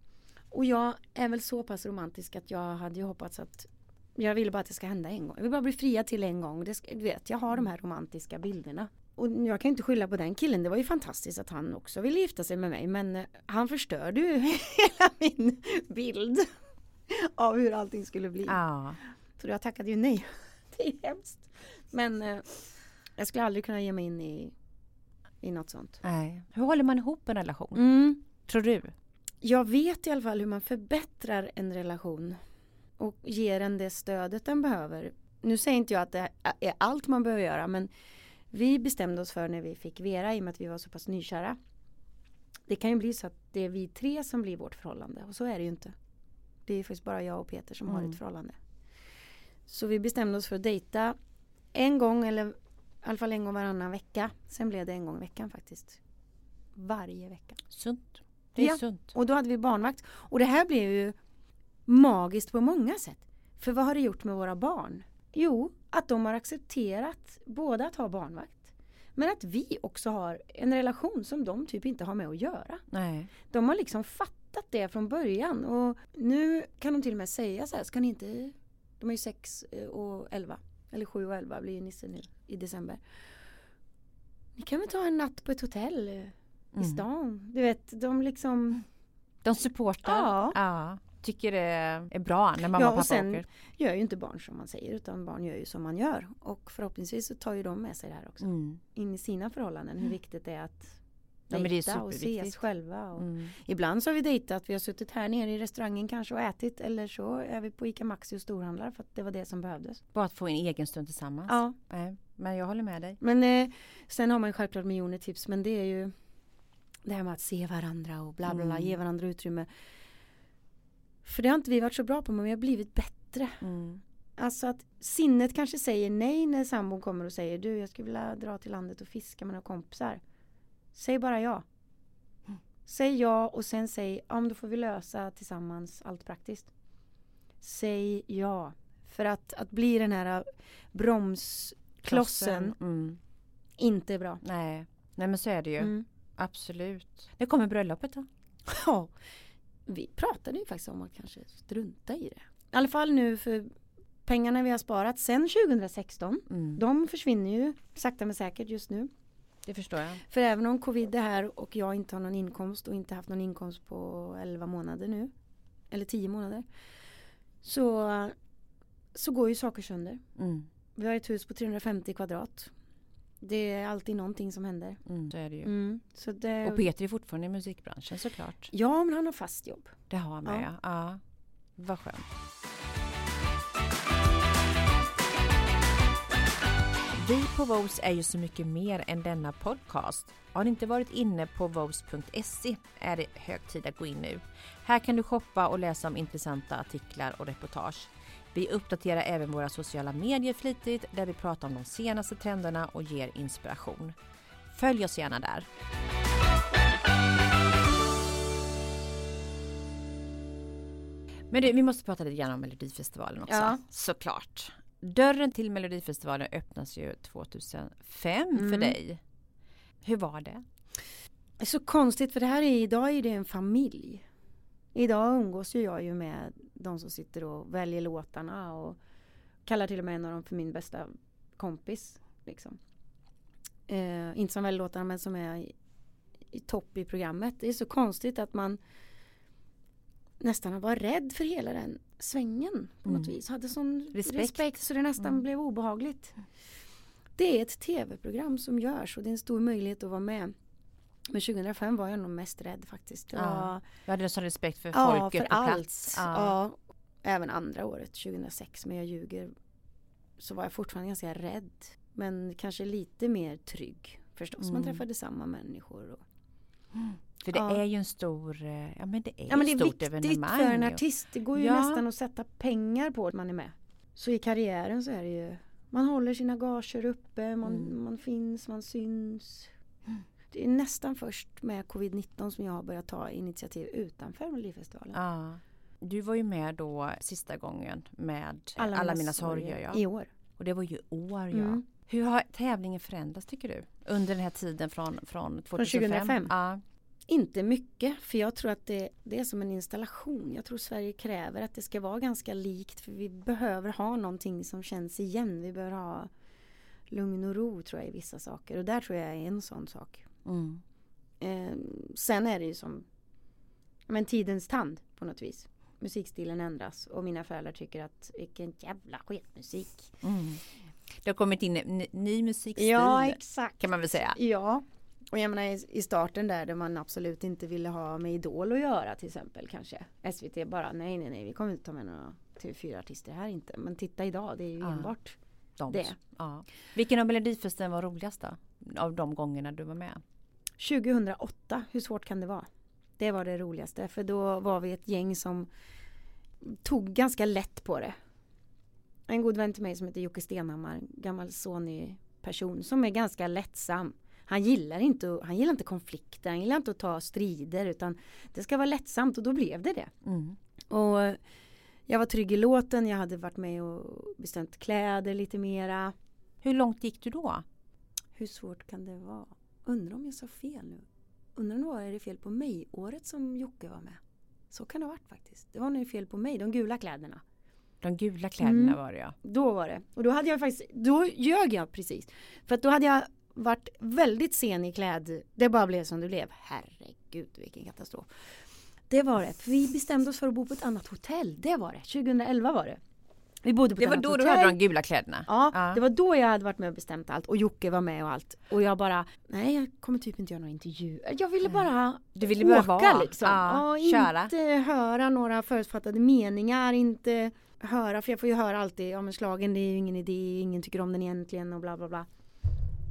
Och jag är väl så pass romantisk att jag hade ju hoppats att jag ville bara att det ska hända en gång. Jag vill bara bli fria till en gång. Det du vet, jag har de här romantiska bilderna. Och jag kan inte skylla på den killen. Det var ju fantastiskt att han också ville gifta sig med mig. Men eh, han förstörde ju hela min bild. av hur allting skulle bli. Ja. Så jag tackade ju nej. Det är hemskt. Men eh, jag skulle aldrig kunna ge mig in i, i något sånt. Nej. Hur håller man ihop en relation? Mm. Tror du? Jag vet i alla fall hur man förbättrar en relation och ger den det stödet den behöver. Nu säger inte jag att det är allt man behöver göra men vi bestämde oss för när vi fick Vera i och med att vi var så pass nykära. Det kan ju bli så att det är vi tre som blir vårt förhållande och så är det ju inte. Det är faktiskt bara jag och Peter som har Mm. ett förhållande. Så vi bestämde oss för att dejta en gång eller i alla fall en gång varannan vecka. Sen blev det en gång i veckan faktiskt. Varje vecka. Sunt. Det är Ja. sunt. Och då hade vi barnvakt. Och det här blev ju magiskt på många sätt. För vad har det gjort med våra barn? Jo, att de har accepterat både att ha barnvakt men att vi också har en relation som de typ inte har med att göra. Nej. De har liksom fattat det från början och nu kan de till och med säga så här, ska ni inte, de är ju 6 och 11, eller 7 och 11 blir ju Nisse nu i december. Ni kan väl ta en natt på ett hotell eh, i Mm. stan? Du vet, de liksom De supportar. Ja. ja. Tycker det är bra när mamma Ja, och och pappa sen- åker. gör ju inte barn som man säger utan barn gör ju som man gör. Och förhoppningsvis så tar ju de med sig det här också. Mm. In i sina förhållanden. Hur viktigt det är att Ja, men det är och ses själva. Och Mm. Ibland så har vi dejtat, vi har suttit här nere i restaurangen kanske och ätit eller så är vi på ICA Maxi och storhandlar för att det var det som behövdes. Bara att få en egen stund tillsammans. Ja, Nej, men jag håller med dig. men eh, sen har man ju självklart miljoner tips men det är ju det här med att se varandra och bla bla bla, Mm. ge varandra utrymme. För det har inte vi varit så bra på men vi har blivit bättre. Mm. Alltså att sinnet kanske säger nej när sambon kommer och säger du jag skulle vilja dra till landet och fiska med några kompisar. Säg bara ja. Säg ja och sen säg ja men då får vi lösa tillsammans allt praktiskt. Säg ja. För att, att bli den här bromsklossen Mm. inte är bra. Nej. Nej men så är det ju. Mm. Absolut. Det kommer bröllopet då? Ja, vi pratade ju faktiskt om att kanske strunta i det. I alla fall nu för pengarna vi har sparat sen 2016 Mm. De försvinner ju sakta men säkert just nu. Det förstår jag. För även om covid är här och jag inte har någon inkomst och inte haft någon inkomst på 11 månader nu. Eller 10 månader. Så, så går ju saker sönder. Mm. Vi har ett hus på 350 kvadrat. Det är alltid någonting som händer. Mm. Så är det ju. Mm. Så det, Och Peter är fortfarande i musikbranschen såklart. ja, men han har fast jobb. Det har han med Ja. ja. ja. Vad skönt. Vi på Vos är ju så mycket mer än denna podcast. Har ni inte varit inne på vos.se är det hög tid att gå in nu. Här kan du shoppa och läsa om intressanta artiklar och reportage. Vi uppdaterar även våra sociala medier flitigt där vi pratar om de senaste trenderna och ger inspiration. Följ oss gärna där. Men du, vi måste prata lite grann om Melodifestivalen också. Ja. Såklart. Dörren till Melodifestivalen öppnas ju 2005 för Mm. dig. Hur var det? Så konstigt för det här är idag är det en familj. Idag umgås ju jag ju med de som sitter och väljer låtarna och kallar till och med en av dem för min bästa kompis. Liksom. Eh, inte som väljer låtarna men som är i, i topp i programmet. Det är så konstigt att man nästan var rädd för hela den svängen på något Mm. vis. Hade sån Respekt. respekt, så det nästan Mm. blev obehagligt. Det är ett tv-program som görs och det är en stor möjlighet att vara med. Men 2005 var jag nog mest rädd faktiskt. Ja, Jag hade sån respekt för ja, folket för på allt. plats. Ja. Även andra året, 2006, men jag ljuger. Så var jag fortfarande ganska rädd. Men kanske lite mer trygg förstås. Man Mm. träffade samma människor. Och, För det Ja. är ju en stor, eh, ja men det är ja, men det är viktigt evenemang. för en artist. Det går ju Ja. nästan att sätta pengar på att man är med. Så i karriären så är det ju man håller sina gager uppe, man, Mm. man finns, man syns. Det är nästan först med covid-19 som jag har börjat ta initiativ utanför Melodifestivalen. Ja. Du var ju med då sista gången med Alla, mina sorger. Ja. I år. Och det var ju år ja. Mm. Hur har tävlingen förändrats tycker du? Under den här tiden från, från 2005? 2005? Ja. Inte mycket, för jag tror att det, det är som en installation. Jag tror Sverige kräver att det ska vara ganska likt, för vi behöver ha någonting som känns igen. Vi behöver ha lugn och ro tror jag i vissa saker. Och där tror jag är en sån sak. Mm. Eh, sen är det ju som men tidens tand på något vis. musikstilen ändras och mina föräldrar tycker att vilken jävla sketmusik. Mm. Det har kommit in ny, ny musikstil Ja, exakt. kan man väl säga. Ja, och jag menar i, starten där, där man absolut inte ville ha med Idol att göra till exempel kanske. SVT bara nej, nej, nej, vi kommer inte ta med några TV4-artister här inte. Men titta idag, det är ju Ja. enbart De. det. Ja. Vilken av Melodifesten var roligast då? Av de gångerna du var med? 2008, hur svårt kan det vara? Det var det roligaste för då var vi ett gäng som tog ganska lätt på det. En god vän till mig som heter Jocke Stenhammar, gammal Sony person som är ganska lättsam. Han gillar, inte, han gillar inte konflikter, han gillar inte att ta strider utan det ska vara lättsamt och då blev det det. Mm. Och jag var trygg i låten, jag hade varit med och bestämt kläder lite mera. Hur långt gick du då? Hur svårt kan det vara? Undrar om jag sa fel nu. Undrar om det var är det fel på mig året som Jocke var med. Så kan det ha varit faktiskt. Det var nog fel på mig, de gula kläderna. De gula kläderna Mm. var det ja. Då var det. Och då hade jag faktiskt, då ljög jag precis. För att då hade jag varit väldigt sen i kläd. Det bara blev som det blev. Herregud vilken katastrof. Det var det. För vi bestämde oss för att bo på ett annat hotell. Det var det. 2011 var det. Vi bodde på Det var då du hotell. hade de gula kläderna? Ja, det var då jag hade varit med och bestämt allt och Jocke var med och allt. Och jag bara, nej jag kommer typ inte göra några intervjuer. Jag ville bara Du ville bara åka vara. liksom. Ja, Ja, köra. inte höra några förutfattade meningar, inte höra, för jag får ju höra alltid, ja men slagen det är ju ingen idé, ingen tycker om den egentligen och bla bla bla.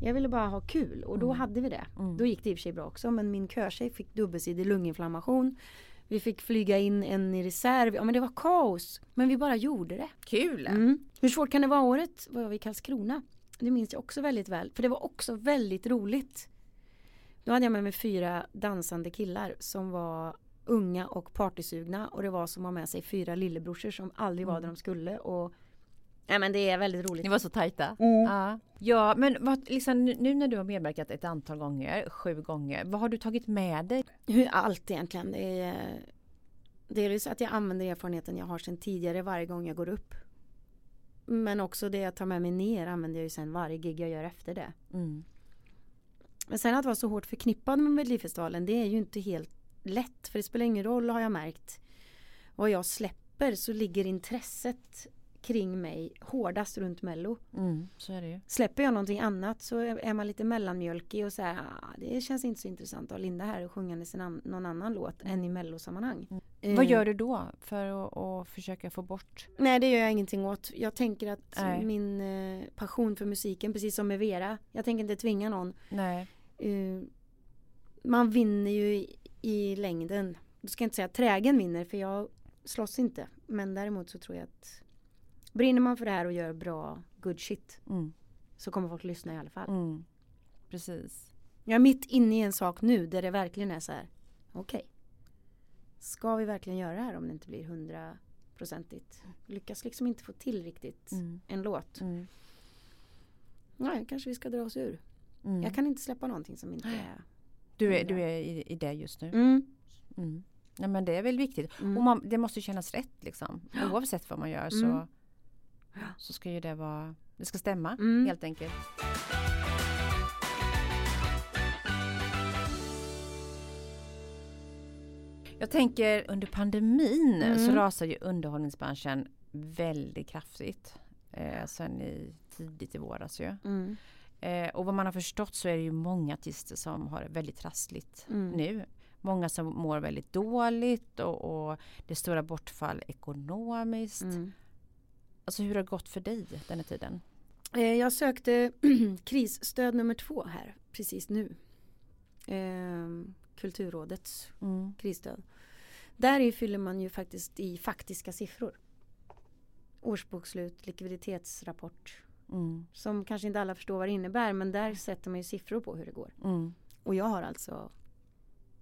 Jag ville bara ha kul och då Mm. hade vi det. Mm. Då gick det i och för sig bra också men min körtjej fick dubbelsidig lunginflammation. Vi fick flyga in en i reserv, ja men det var kaos. Men vi bara gjorde det. Kul! Mm. Hur svårt kan det vara året var jag i Karlskrona? Det minns jag också väldigt väl. För det var också väldigt roligt. Då hade jag med mig fyra dansande killar som var unga och partysugna. Och det var som att ha med sig fyra lillebrorsor som aldrig var Mm. där de skulle. Och Nej men det är väldigt roligt. Ni var så tajta. Mm. Ja. ja, men vad, liksom, nu- när du har medverkat ett antal gånger, sju gånger, vad har du tagit med dig? Hur, allt egentligen. Det är dels att jag använder erfarenheten jag har sedan tidigare varje gång jag går upp. Men också det jag tar med mig ner använder jag ju sen varje gig jag gör efter det. Mm. Men sen att vara så hårt förknippad med Melodifestivalen det är ju inte helt lätt. För det spelar ingen roll har jag märkt. Vad jag släpper så ligger intresset kring mig hårdast runt Mello. Mm, så är det ju. Släpper jag någonting annat så är man lite mellanmjölkig och så här, ah, det känns inte så intressant att ha Linda här och sjungandes en an- någon annan låt än i mellosammanhang. Mm. Eh, Vad gör du då för att, att försöka få bort? Nej det gör jag ingenting åt. Jag tänker att Nej. min eh, passion för musiken, precis som med Vera, jag tänker inte tvinga någon. Nej. Eh, man vinner ju i, längden. Du ska inte säga att trägen vinner för jag slåss inte. Men däremot så tror jag att brinner man för det här och gör bra good shit Mm. så kommer folk lyssna i alla fall. Mm. Precis. Jag är mitt inne i en sak nu där det verkligen är så här. Okej. Ska vi verkligen göra det här om det inte blir hundraprocentigt? Lyckas liksom inte få till riktigt Mm. en låt. Mm. Nej, kanske vi ska dra oss ur. Mm. Jag kan inte släppa någonting som inte är... Du är, du är i, i det just nu? Mm. Mm. Ja, men det är väl viktigt. Mm. Och man, det måste kännas rätt liksom. Oavsett vad man gör så, Mm. så ska ju det vara, det ska stämma Mm. helt enkelt. Jag tänker under pandemin Mm. så rasar ju underhållningsbranschen väldigt kraftigt. Eh, sen i tidigt i våras ju. Mm. Eh, och vad man har förstått så är det ju många artister som har det väldigt trassligt Mm. nu. Många som mår väldigt dåligt och, och det är stora bortfall ekonomiskt. Mm. Alltså hur har det gått för dig den här tiden? Eh, Jag sökte krisstöd nummer två här precis nu. Eh, Kulturrådets Mm. krisstöd. Där fyller man ju faktiskt i faktiska siffror. Årsbokslut, likviditetsrapport. Mm. Som kanske inte alla förstår vad det innebär men där sätter man ju siffror på hur det går. Mm. Och jag har alltså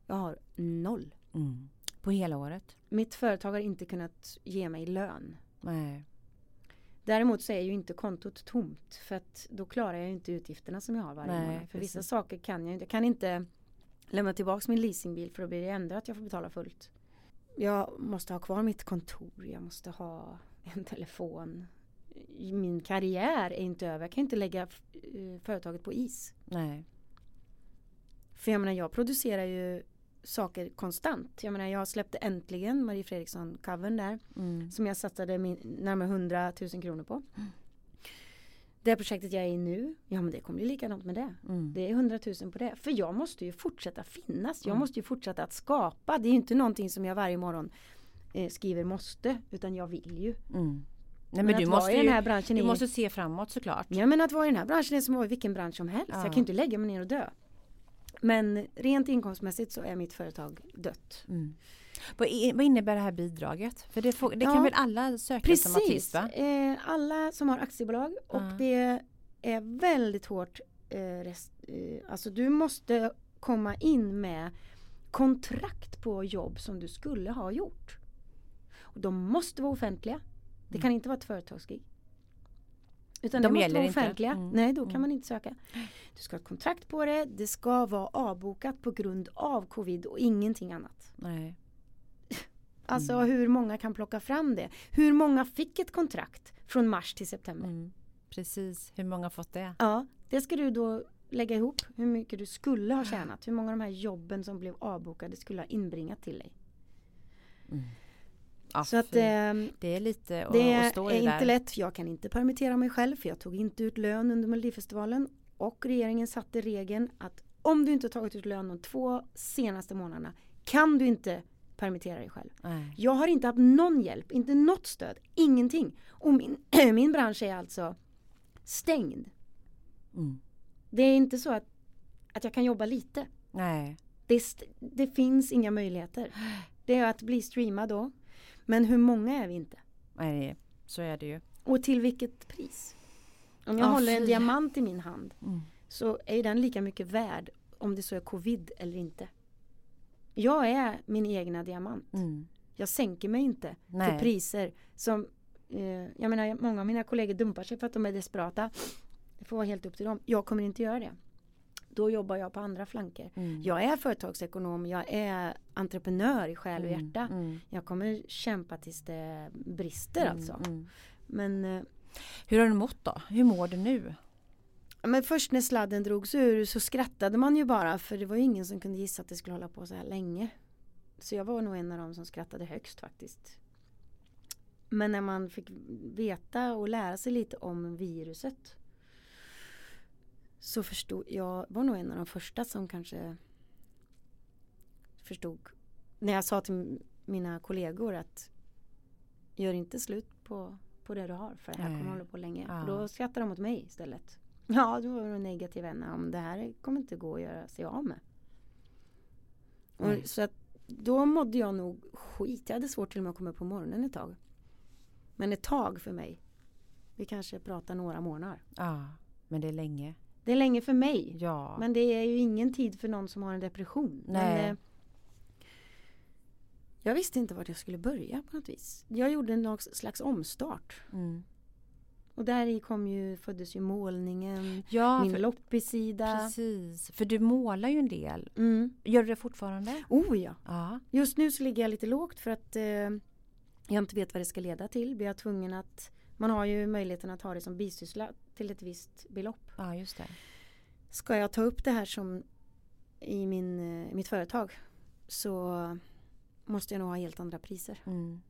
jag har noll. Mm. På hela året? Mitt företag har inte kunnat ge mig lön. Nej. Däremot så är ju inte kontot tomt för att då klarar jag ju inte utgifterna som jag har varje Nej, månad. För vissa precis. saker kan jag inte. Jag kan inte lämna tillbaka min leasingbil för då blir det ändå att jag får betala fullt. Jag måste ha kvar mitt kontor. Jag måste ha en telefon. Min karriär är inte över. Jag kan inte lägga eh, företaget på is. Nej. För jag menar jag producerar ju saker konstant. Jag menar jag släppte äntligen Marie Fredriksson-covern där. Mm. Som jag satsade min, närmare 100 000 kronor på. Det projektet jag är i nu, ja men det kommer bli likadant med det. Mm. Det är 100 000 på det. För jag måste ju fortsätta finnas. Jag Mm. måste ju fortsätta att skapa. Det är ju inte någonting som jag varje morgon eh, skriver måste. Utan jag vill ju. Nej, Men men att du vara måste, i den här branschen du är- måste se framåt såklart. Ja men att vara i den här branschen är som att vara i vilken bransch som helst. Ja. Jag kan inte lägga mig ner och dö. Men rent inkomstmässigt så är mitt företag dött. Mm. Vad, innebär det här bidraget? För det, får, det kan Ja, väl alla söka som artist Precis. Eh, alla som har aktiebolag och Ja. det är väldigt hårt. Eh, rest, eh, alltså du måste komma in med kontrakt på jobb som du skulle ha gjort. Och de måste vara offentliga. Det Mm. kan inte vara ett företagsgig. Utan De de måste vara offentliga. Mm. Nej, då kan Mm. man inte söka. Du ska ha ett kontrakt på det. Det ska vara avbokat på grund av covid och ingenting annat. Nej. Alltså Mm. hur många kan plocka fram det? Hur många fick ett kontrakt från mars till september? Mm. Precis, hur många fått det? Ja, det ska du då lägga ihop hur mycket du skulle ha tjänat. Hur många av de här jobben som blev avbokade skulle ha inbringat till dig. Ja, Så att eh, det är lite att, det att stå är inte där. lätt. Jag kan inte permittera mig själv för jag tog inte ut lön under Melodifestivalen. Och regeringen satte regeln att om du inte har tagit ut lön de två senaste månaderna kan du inte permittera dig själv. Nej. Jag har inte haft någon hjälp, inte något stöd, ingenting. Och min, min bransch är alltså stängd. Mm. Det är inte så att, att jag kan jobba lite. Nej. Det, det finns inga möjligheter. Det är att bli streamad då. Men hur många är vi inte? Nej, så är det ju. Och till vilket pris? Om jag Ja, håller en fy. diamant i min hand Mm. så är den lika mycket värd om det så är covid eller inte. Jag är min egna diamant. Mm. Jag sänker mig inte Nej. för priser som eh, jag menar många av mina kollegor dumpar sig för att de är desperata. Det får vara helt upp till dem. Jag kommer inte göra det. Då jobbar jag på andra flanker. Mm. Jag är företagsekonom, jag är entreprenör i själ och Mm. hjärta. Mm. Jag kommer kämpa tills det brister Mm. alltså. Mm. Men, eh, Hur har du mått då? Hur mår du nu? men först när sladden drogs ur så skrattade man ju bara för det var ju ingen som kunde gissa att det skulle hålla på så här länge. Så jag var nog en av dem som skrattade högst faktiskt. Men när man fick veta och lära sig lite om viruset så förstod jag, var nog en av de första som kanske förstod när jag sa till mina kollegor att gör inte slut på, på det du har för det här Nej. kommer hålla på länge. Ja. Då skrattar de åt mig istället. Ja, du var en negativ vän om det här kommer inte gå att göra sig av med. Och, så att då mådde jag nog skit. Jag hade svårt till och med att komma upp på morgonen ett tag. Men ett tag för mig. Vi kanske pratar några månader. Ja, men det är länge. Det är länge för mig. Ja. Men det är ju ingen tid för någon som har en depression. Nej. Men, eh, jag visste inte vart jag skulle börja på något vis. Jag gjorde någon slags omstart. Mm. Och där kom ju, föddes ju målningen, Ja, min för, loppisida. precis. För du målar ju en del. Mm. Gör du det fortfarande? Oh ja! Ja. Just nu så ligger jag lite lågt för att eh, jag inte vet vad det ska leda till. Vi är tvungen att man har ju möjligheten att ha det som bisyssla till ett visst belopp. Ja, just det. Ska jag ta upp det här som i min, eh, mitt företag så måste jag nog ha helt andra priser. Mm.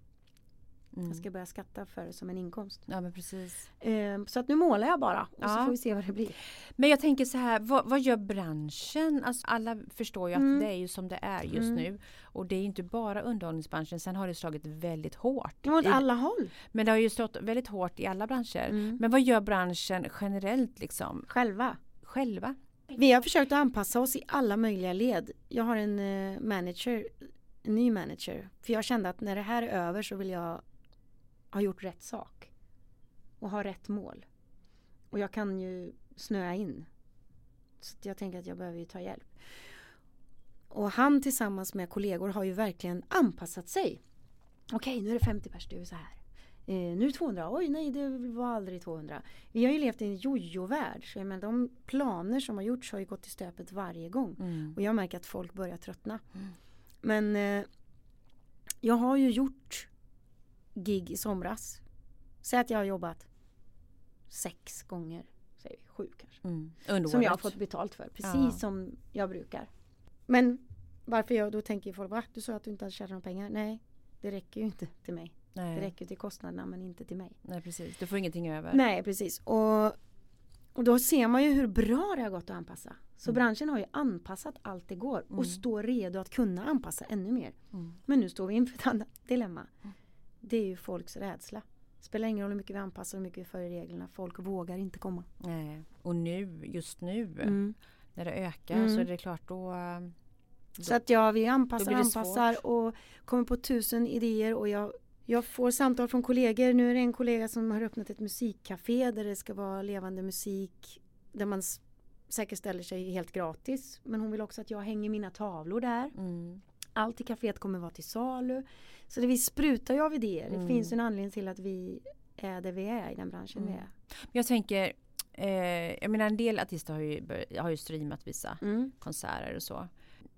Mm. Jag ska börja skatta för det som en inkomst. Ja, men precis. Eh, så att nu målar jag bara och så Ja. får vi se vad det blir. Men jag tänker så här, vad, vad gör branschen? Alltså, alla förstår ju att Mm. det är ju som det är just Mm. nu. Och det är inte bara underhållningsbranschen. Sen har det slagit väldigt hårt. Åt I- alla håll. Men det har ju slått väldigt hårt i alla branscher. Mm. Men vad gör branschen generellt liksom? Själva. Själva? Vi har försökt att anpassa oss i alla möjliga led. Jag har en eh, manager, en ny manager. För jag kände att när det här är över så vill jag ha gjort rätt sak. Och ha rätt mål. Och jag kan ju snöa in. Så jag tänker att jag behöver ju ta hjälp. Och han tillsammans med kollegor har ju verkligen anpassat sig. Okej, nu är det 50 pers, det är så här. Eh, nu är det 200, oj nej det var aldrig 200. Vi har ju levt i en jojo-värld. Så menar, de planer som har gjorts har ju gått i stöpet varje gång. Mm. Och jag märker att folk börjar tröttna. Mm. Men eh, jag har ju gjort gig i somras. Säg att jag har jobbat sex gånger, säger vi, sju kanske. Mm. Som jag har fått betalt för, precis Ja. som jag brukar. Men Varför jag, då tänker folk, va? Du sa att du inte hade tjänat några pengar. Nej, det räcker ju inte till mig. Nej. Det räcker till kostnaderna men inte till mig. Nej precis, du får ingenting över. Nej, precis. Och, och då ser man ju hur bra det har gått att anpassa. Så Mm. branschen har ju anpassat allt det går Mm. och står redo att kunna anpassa ännu mer. Mm. Men nu står vi inför ett annat dilemma. Det är ju folks rädsla. Spelar ingen roll hur mycket vi anpassar och hur mycket vi följer reglerna. Folk vågar inte komma. Nej. Och nu, just nu, Mm. när det ökar Mm. så är det klart då... eh, Så att ja, vi anpassar Då det anpassar och kommer på tusen idéer och jag, jag får samtal från kollegor. Nu är det en kollega som har öppnat ett musikcafé där det ska vara levande musik där man säkerställer sig helt gratis. Men hon vill också att jag hänger mina tavlor där. Mm. Allt i kaféet kommer vara till salu. Så det vi sprutar ju av idéer. Mm. Det finns en anledning till att vi är där vi är i den branschen vi Mm. är. Jag tänker, eh, jag menar en del artister har ju, har ju streamat vissa Mm. konserter och så.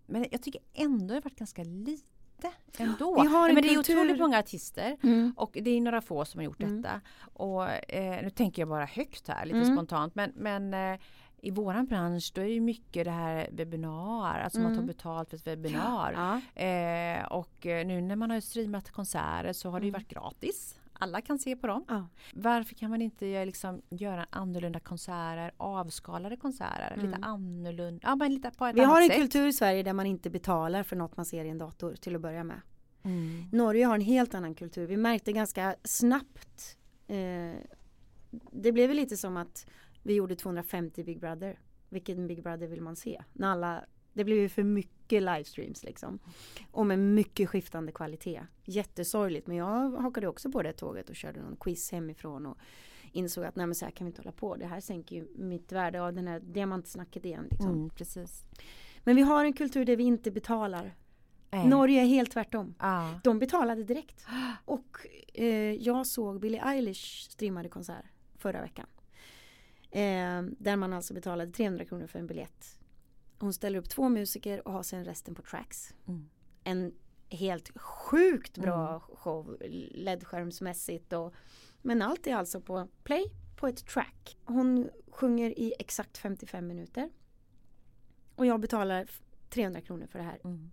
Men jag tycker ändå det har varit ganska lite ändå. Vi har en men det är otroligt många artister Mm. och det är några få som har gjort Mm. detta. Och eh, nu tänker jag bara högt här, lite Mm. spontant. Men, men eh, i våran bransch då är ju mycket det här webbinar, alltså man tar Mm. betalt för ett webbinar. Ja. Eh, och eh, nu när man har streamat konserter så har det ju Mm. varit gratis. Alla kan se på dem. Ja. Varför kan man inte göra, liksom, göra annorlunda konserter, avskalade konserter, lite Mm. annorlunda, ja men lite på ett Vi annat har en sätt. kultur i Sverige där man inte betalar för något man ser i en dator till att börja med. Mm. Norge har en helt annan kultur. Vi märkte ganska snabbt. Eh, det blev väl lite som att vi gjorde 250 Big Brother. Vilken Big Brother vill man se? När alla, det blev ju för mycket livestreams liksom. Och med mycket skiftande kvalitet. Jättesorgligt men jag hakade också på det tåget och körde någon quiz hemifrån och insåg att nej men så här kan vi inte hålla på. Det här sänker ju mitt värde av den här diamantsnacket igen. Liksom. Mm, precis. Men vi har en kultur där vi inte betalar. Nej. Norge är helt tvärtom. Ja. De betalade direkt. Och eh, jag såg Billie Eilish streamade konsert förra veckan. Eh, där man alltså betalade 300 kronor för en biljett. Hon ställer upp två musiker och har sen resten på tracks. Mm. En helt sjukt bra Mm. show ledskärmsmässigt. Och, men allt är alltså på play på ett track. Hon sjunger i exakt 55 minuter. Och jag betalar f- 300 kronor för det här Mm.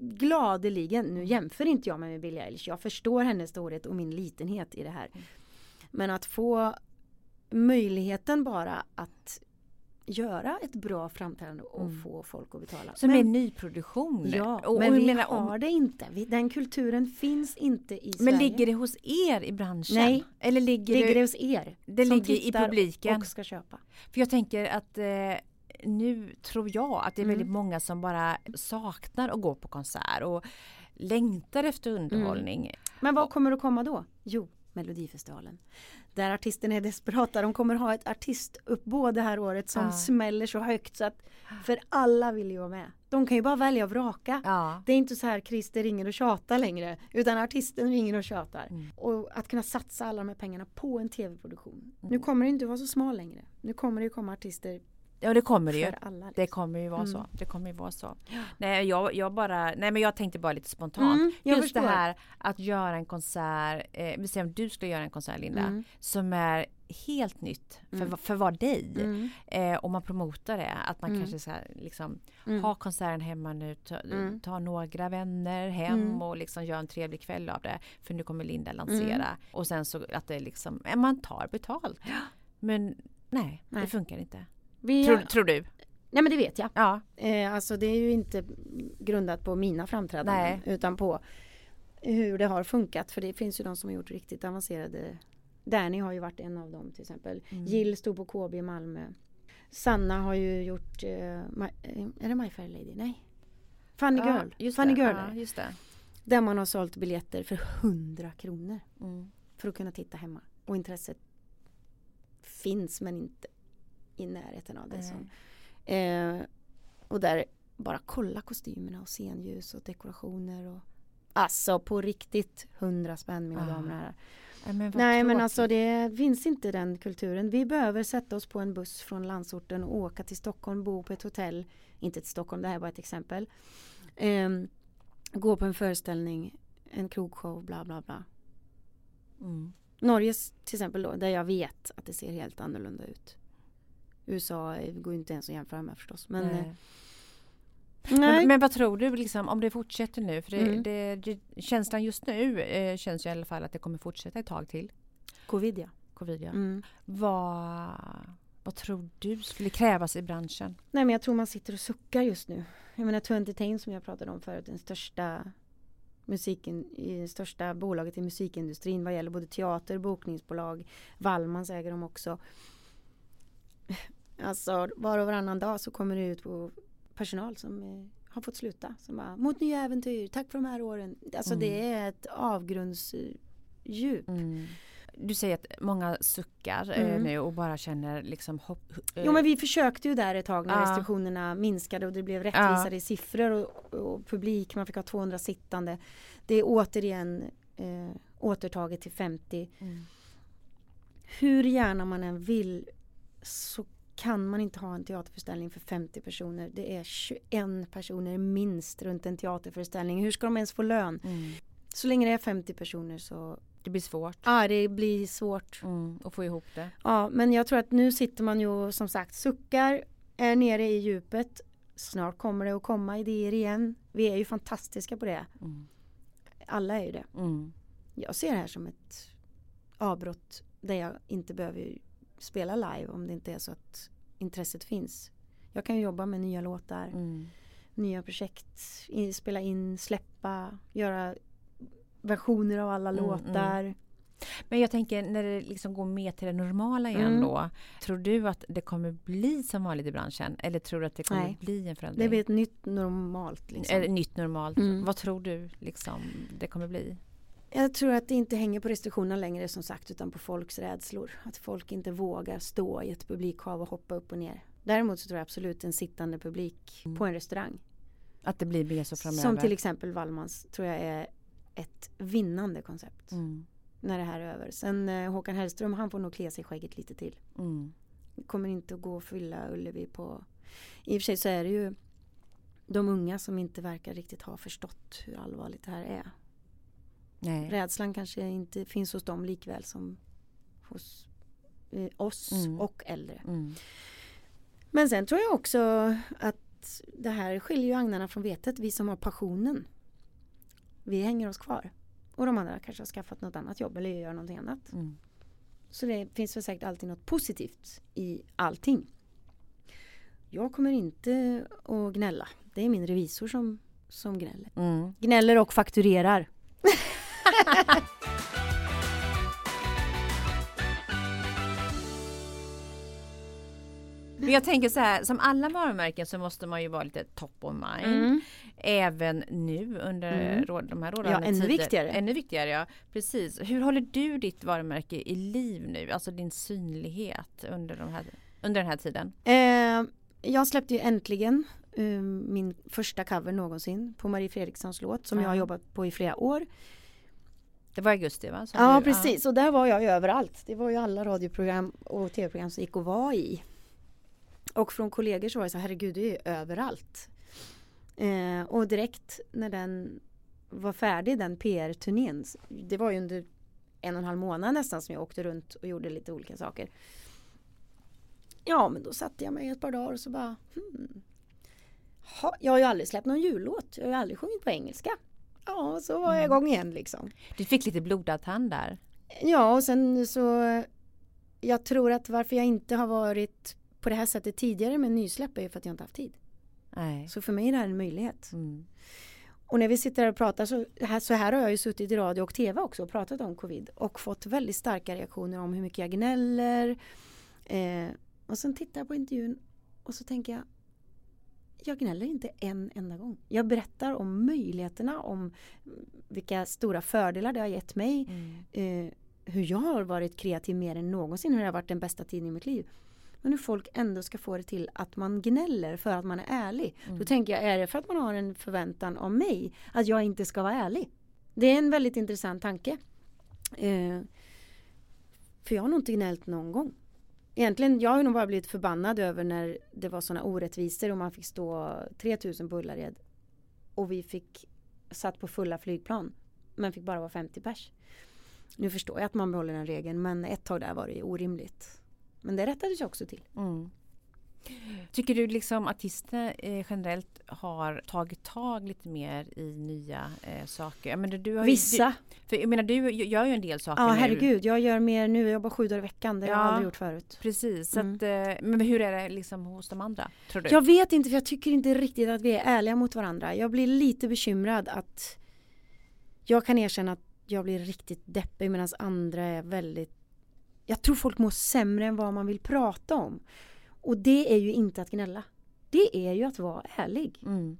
gladeligen, nu jämför inte jag mig med Billie Eilish, jag förstår hennes storhet och min litenhet i det här. Men att få möjligheten bara att göra ett bra framträdande och Mm. få folk att betala. Som men, är nyproduktion. Ja, Och- men och vi menar, har det inte. Vi, den kulturen finns inte i Sverige. Men ligger det hos er i branschen? Nej. Eller ligger, ligger det, det hos er? det ligger i publiken? Och ska köpa. För jag tänker att eh, nu tror jag att det är Mm. väldigt många som bara saknar att gå på konsert och längtar efter underhållning. Men vad kommer att komma då? Jo, Melodifestivalen. Där artisterna är desperata. De kommer ha ett artistuppbåd det här året som Ja. smäller så högt så att för alla vill ju vara med. De kan ju bara välja och vraka. Ja. Det är inte så här Christer ringer och tjatar längre utan artisten ringer och tjatar. Mm. Och att kunna satsa alla de här pengarna på en tv-produktion. Mm. Nu kommer det inte vara så smal längre. Nu kommer det ju komma artister ja, det kommer det ju. alla. Det liksom. kommer ju vara Mm. så. Det kommer ju vara så. Nej, jag, jag bara, nej men jag tänkte bara lite spontant. Mm, Just det förstår. här att göra en konsert, eh, vi säger om du skulle göra en konsert Linda, Mm. som är helt nytt för, Mm. för var dig. Mm. Eh, och man promotar det, att man Mm. kanske ska liksom Mm. ha konserten hemma nu, ta, ta några vänner hem och liksom göra en trevlig kväll av det. För nu kommer Linda lansera. Och sen så att det liksom, eh, man tar betalt. Men nej, det Nej. funkar inte. Vi, Tror, tror du? Nej men det vet jag. Ja. Eh, alltså det är ju inte grundat på mina framträdanden Nej. utan på hur det har funkat. För det finns ju de som har gjort riktigt avancerade. Danny har ju varit en av dem till exempel. Mm. Jill stod på KB i Malmö. Sanna har ju gjort, eh, eh, är det My Fair Lady? Nej. Funny Ja, Girl. just Funny det. Girl. Ja, just det. Där man har sålt biljetter för 100 kronor. Mm. För att kunna titta hemma. Och intresset finns men inte i närheten av det. Nej. Som, eh, och där bara kolla kostymerna och scenljus och dekorationer. Och, alltså på riktigt 100 spänn mina Ah, damer och herrar. Nej men, Nej men alltså det finns inte den kulturen. Vi behöver sätta oss på en buss från landsorten och åka till Stockholm, bo på ett hotell. Inte till Stockholm, det här är bara ett exempel. Ehm, gå på en föreställning, en krogshow, bla bla bla. Mm. Norges till exempel då, där jag vet att det ser helt annorlunda ut. USA eh, går ju inte ens att jämföra med förstås. Men, eh, Nej. Men, men, vad tror du liksom, om det fortsätter nu? För det, Mm. det, det, känslan just nu eh, känns ju i alla fall att det kommer fortsätta ett tag till. Covid ja. Covid ja. Mm. Vad, vad tror du skulle krävas i branschen? Nej men jag tror man sitter och suckar just nu. Jag menar 20 som jag pratade om förut, den största musiken, största bolaget i musikindustrin vad gäller både teater, bokningsbolag, Wallmans äger de också. Alltså var och varannan dag så kommer det ut på personal som eh, har fått sluta. Som bara, mot nya äventyr, tack för de här åren. Alltså Mm. det är ett avgrundsdjup. Du säger att många suckar eh, Mm. nu och bara känner liksom hopp. eh, Jo men vi försökte ju där ett tag när Ja. restriktionerna minskade och det blev rättvisare siffror och, och publik, man fick ha 200 sittande. Det är återigen eh, återtaget till 50. Mm. Hur gärna man än vill så kan man inte ha en teaterföreställning för 50 personer. Det är 21 personer minst runt en teaterföreställning. Hur ska de ens få lön? Mm. Så länge det är 50 personer så Det blir svårt ja, det blir svårt. mm, att få ihop det. Ja, men jag tror att nu sitter man ju och som sagt suckar, är nere i djupet. Snart kommer det att komma idéer igen. Vi är ju fantastiska på det. Mm. Alla är ju det. Mm. Jag ser det här som ett avbrott där jag inte behöver spela live om det inte är så att intresset finns. Jag kan ju jobba med nya låtar, Mm. nya projekt, i- spela in, släppa, göra versioner av alla Mm, låtar. Men jag tänker när det liksom går mer till det normala igen Mm. då. Tror du att det kommer bli som vanligt i branschen? Eller tror du att det kommer Nej. bli en förändring? Det blir ett nytt normalt. Liksom. Eller nytt normalt. Mm. Vad tror du liksom det kommer bli? Jag tror att det inte hänger på restriktionerna längre som sagt utan på folks rädslor. Att folk inte vågar stå i ett publikhav och hoppa upp och ner. Däremot så tror jag absolut en sittande publik Mm. på en restaurang. Att det blir mer så framöver? Som till exempel Wallmans tror jag är ett vinnande koncept. Mm. När det här är över. Sen eh, Håkan Hellström han får nog klia sig i skägget lite till. Mm. Kommer inte att gå att fylla Ullevi på. I och för sig så är det ju de unga som inte verkar riktigt ha förstått hur allvarligt det här är. Nej. Rädslan kanske inte finns hos dem likväl som hos eh, oss Mm. och äldre. Mm. Men sen tror jag också att det här skiljer ju agnarna från vetet. Vi som har passionen. Vi hänger oss kvar. Och de andra kanske har skaffat något annat jobb eller gör någonting annat. Mm. Så det finns väl säkert alltid något positivt i allting. Jag kommer inte att gnälla. Det är min revisor som, som gnäller. Mm. Gnäller och fakturerar. Men jag tänker så här, som alla varumärken så måste man ju vara lite top of mind. Även nu under Mm. de här Ja, rådande ännu tider. viktigare. Ännu viktigare, ja. Precis. Hur håller du ditt varumärke i liv nu? Alltså din synlighet under, de här, under den här tiden? Eh, jag släppte ju äntligen eh, min första cover någonsin på Marie Fredrikssons låt som jag har Ja. jobbat på i flera år. Det var augusti va? Som Ja du- precis och där var jag överallt. Det var ju alla radioprogram och tv-program som gick att vara i. Och från kollegor så var det så herregud du är ju överallt. Eh, och direkt när den var färdig den PR-turnén. Det var ju under en och en halv månad nästan som jag åkte runt och gjorde lite olika saker. Ja men då satte jag mig ett par dagar och så bara hmm. ha, Jag har ju aldrig släppt någon jullåt. Jag har ju aldrig sjungit på engelska. Ja, så var jag igång igen liksom. Du fick lite blodad tand där. Ja, och sen så jag tror att varför jag inte har varit på det här sättet tidigare med nysläpp är ju för att jag inte haft tid. Nej. Så för mig är det här en möjlighet. Mm. Och när vi sitter här och pratar så här, så här har jag ju suttit i radio och tv också och pratat om covid och fått väldigt starka reaktioner om hur mycket jag gnäller. Eh, och sen tittar jag på intervjun och så tänker jag jag gnäller inte en enda gång. Jag berättar om möjligheterna, om vilka stora fördelar det har gett mig. Mm. eh, hur jag har varit kreativ mer än någonsin, hur det har varit den bästa tiden i mitt liv. Men hur folk ändå ska få det till att man gnäller för att man är ärlig. Mm. Då tänker jag, är det för att man har en förväntan av mig att jag inte ska vara ärlig? Det är en väldigt intressant tanke. Eh, för jag har nog inte gnällt någon gång. Egentligen, jag har nog bara blivit förbannad över när det var sådana orättvisor och man fick stå 3000 på Ullared. Och vi fick satt på fulla flygplan. Men fick bara vara 50 pers. Nu förstår jag att man behåller den regeln men ett tag där var det ju orimligt. Men det rättades också till. Mm. Tycker du liksom artisterna eh, generellt har tagit tag lite mer i nya eh, saker? Jag menar, du har Vissa. Du, för jag menar du gör ju en del saker Ja nu. herregud, jag gör mer nu, jag jobbar sju dagar i veckan, det har jag Ja. aldrig gjort förut. Precis, Mm. att, eh, men hur är det liksom hos de andra? Tror du? Jag vet inte för jag tycker inte riktigt att vi är ärliga mot varandra. Jag blir lite bekymrad att jag kan erkänna att jag blir riktigt deppig medan andra är väldigt Jag tror folk mår sämre än vad man vill prata om. Och det är ju inte att gnälla. Det är ju att vara ärlig. Mm.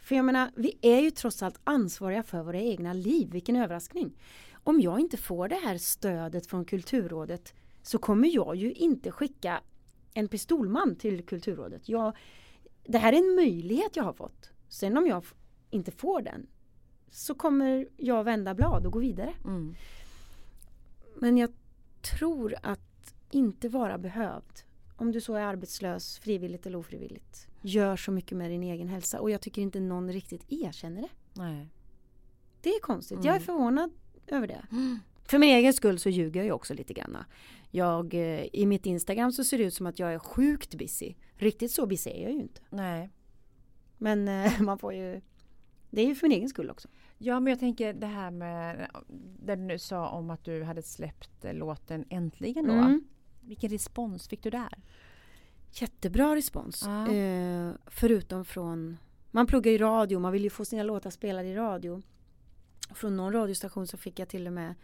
För jag menar, vi är ju trots allt ansvariga för våra egna liv. Vilken överraskning. Om jag inte får det här stödet från Kulturrådet så kommer jag ju inte skicka en pistolman till Kulturrådet. Jag, det här är en möjlighet jag har fått. Sen om jag inte får den så kommer jag vända blad och gå vidare. Mm. Men jag tror att inte vara behövd, om du så är arbetslös, frivilligt eller ofrivilligt, gör så mycket med din egen hälsa. Och jag tycker inte någon riktigt erkänner det. Nej. Det är konstigt. Mm. Jag är förvånad över det. För min egen skull så ljuger jag ju också lite grann. Jag, eh, I mitt Instagram så ser det ut som att jag är sjukt busy. Riktigt så busy är jag ju inte. Nej. Men eh, man får ju... Det är ju för min egen skull också. Ja, men jag tänker det här med det du sa om att du hade släppt låten Äntligen då. Mm. Vilken respons fick du där? Jättebra respons. Ja. Eh, förutom från... Man pluggar i radio, man vill ju få sina låtar spelade i radio. Från någon radiostation så fick jag till och med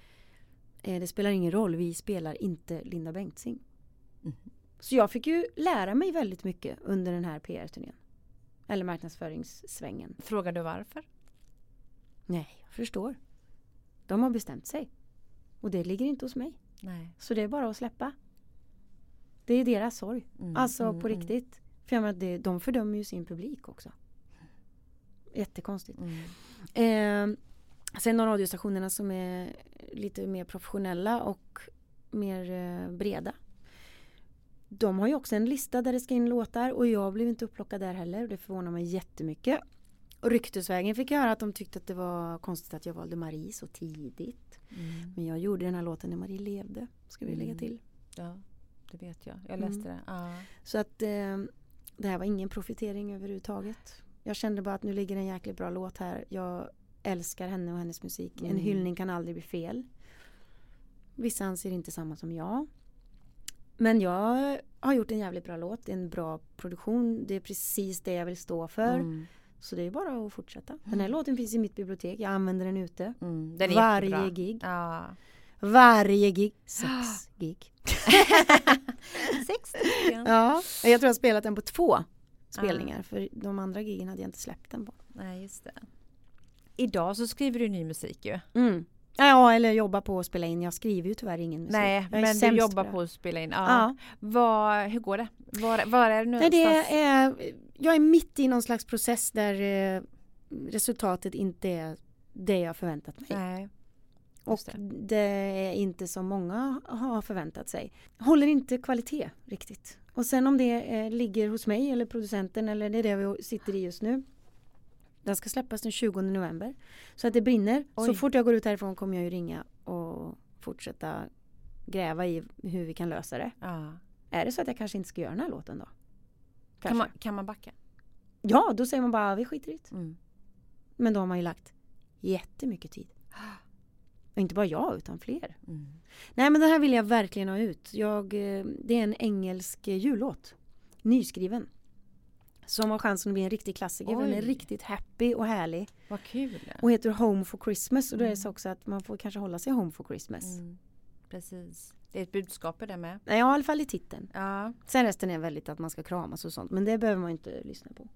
eh, Det spelar ingen roll, vi spelar inte Linda Bengtzing. Mhm. Så jag fick ju lära mig väldigt mycket under den här PR-turnén. Eller marknadsföringssvängen. Frågar du varför? Nej, jag förstår. De har bestämt sig. Och det ligger inte hos mig. Nej. Så det är bara att släppa. Det är deras sorg. Mm, Alltså mm, på mm. riktigt. För jag menar, det, de fördömer ju sin publik också. Jättekonstigt. Mm. Eh, sen de radiostationerna som är lite mer professionella och mer eh, breda. De har ju också en lista där det ska in låtar och jag blev inte upplockad där heller. Det förvånar mig jättemycket. Och ryktesvägen fick jag höra att de tyckte att det var konstigt att jag valde Marie så tidigt. Mm. Men jag gjorde den här låten när Marie levde. Ska vi lägga Mm. till. Ja, det vet jag. Jag Mm. läste det. Ja. Så att eh, det här var ingen profitering överhuvudtaget. Jag kände bara att nu ligger en jäkligt bra låt här. Jag älskar henne och hennes musik. En Mm. hyllning kan aldrig bli fel. Vissa anser inte samma som jag. Men jag har gjort en jävligt bra låt. En bra produktion. Det är precis det jag vill stå för. Mm. Så det är bara att fortsätta. Den här låten finns i mitt bibliotek. Jag använder den ute. Mm. Den är Varje jättebra. gig. Ja. Varje gig. Sex gig. Sex stycken. Ja, jag tror jag har spelat den på två spelningar. För de andra gigen hade jag inte släppt den på. Nej, just det. Idag så skriver du ny musik ju. Mm. Ja, eller jobba på att spela in. Jag skriver ju tyvärr ingen musik. Nej, men du jobbar på att spela in. Ja. Ja. Vad, hur går det? Var, var är du nu Nej, det någonstans? är, jag är mitt i någon slags process där eh, resultatet inte är det jag förväntat mig. Nej. Och det. det är inte som många har förväntat sig. Håller inte kvalitet riktigt. Och sen om det eh, ligger hos mig eller producenten eller det är det vi sitter i just nu. Den ska släppas den 20 november. Så att det brinner. Så Oj. fort jag går ut härifrån kommer jag ju ringa och fortsätta gräva i hur vi kan lösa det. Ja. Är det så att jag kanske inte ska göra den här låten då? Kanske. Kan, man, kan man backa? Ja, då säger man bara vi skiter i det. Mm. Men då har man ju lagt jättemycket tid. Och inte bara jag utan fler. Mm. Nej men den här vill jag verkligen ha ut. Jag, eh, det är en engelsk eh, jullåt. Nyskriven. Som har chansen att bli en riktig klassiker. Den är riktigt happy och härlig. Vad kul. Och heter Home for Christmas. Och då är det så Mm. också att man får kanske hålla sig home for Christmas. Mm. Precis. Det är ett budskap i det med. Ja, i alla fall i titeln. Ja. Sen resten är väldigt att man ska kramas och sånt. Men det behöver man inte lyssna på.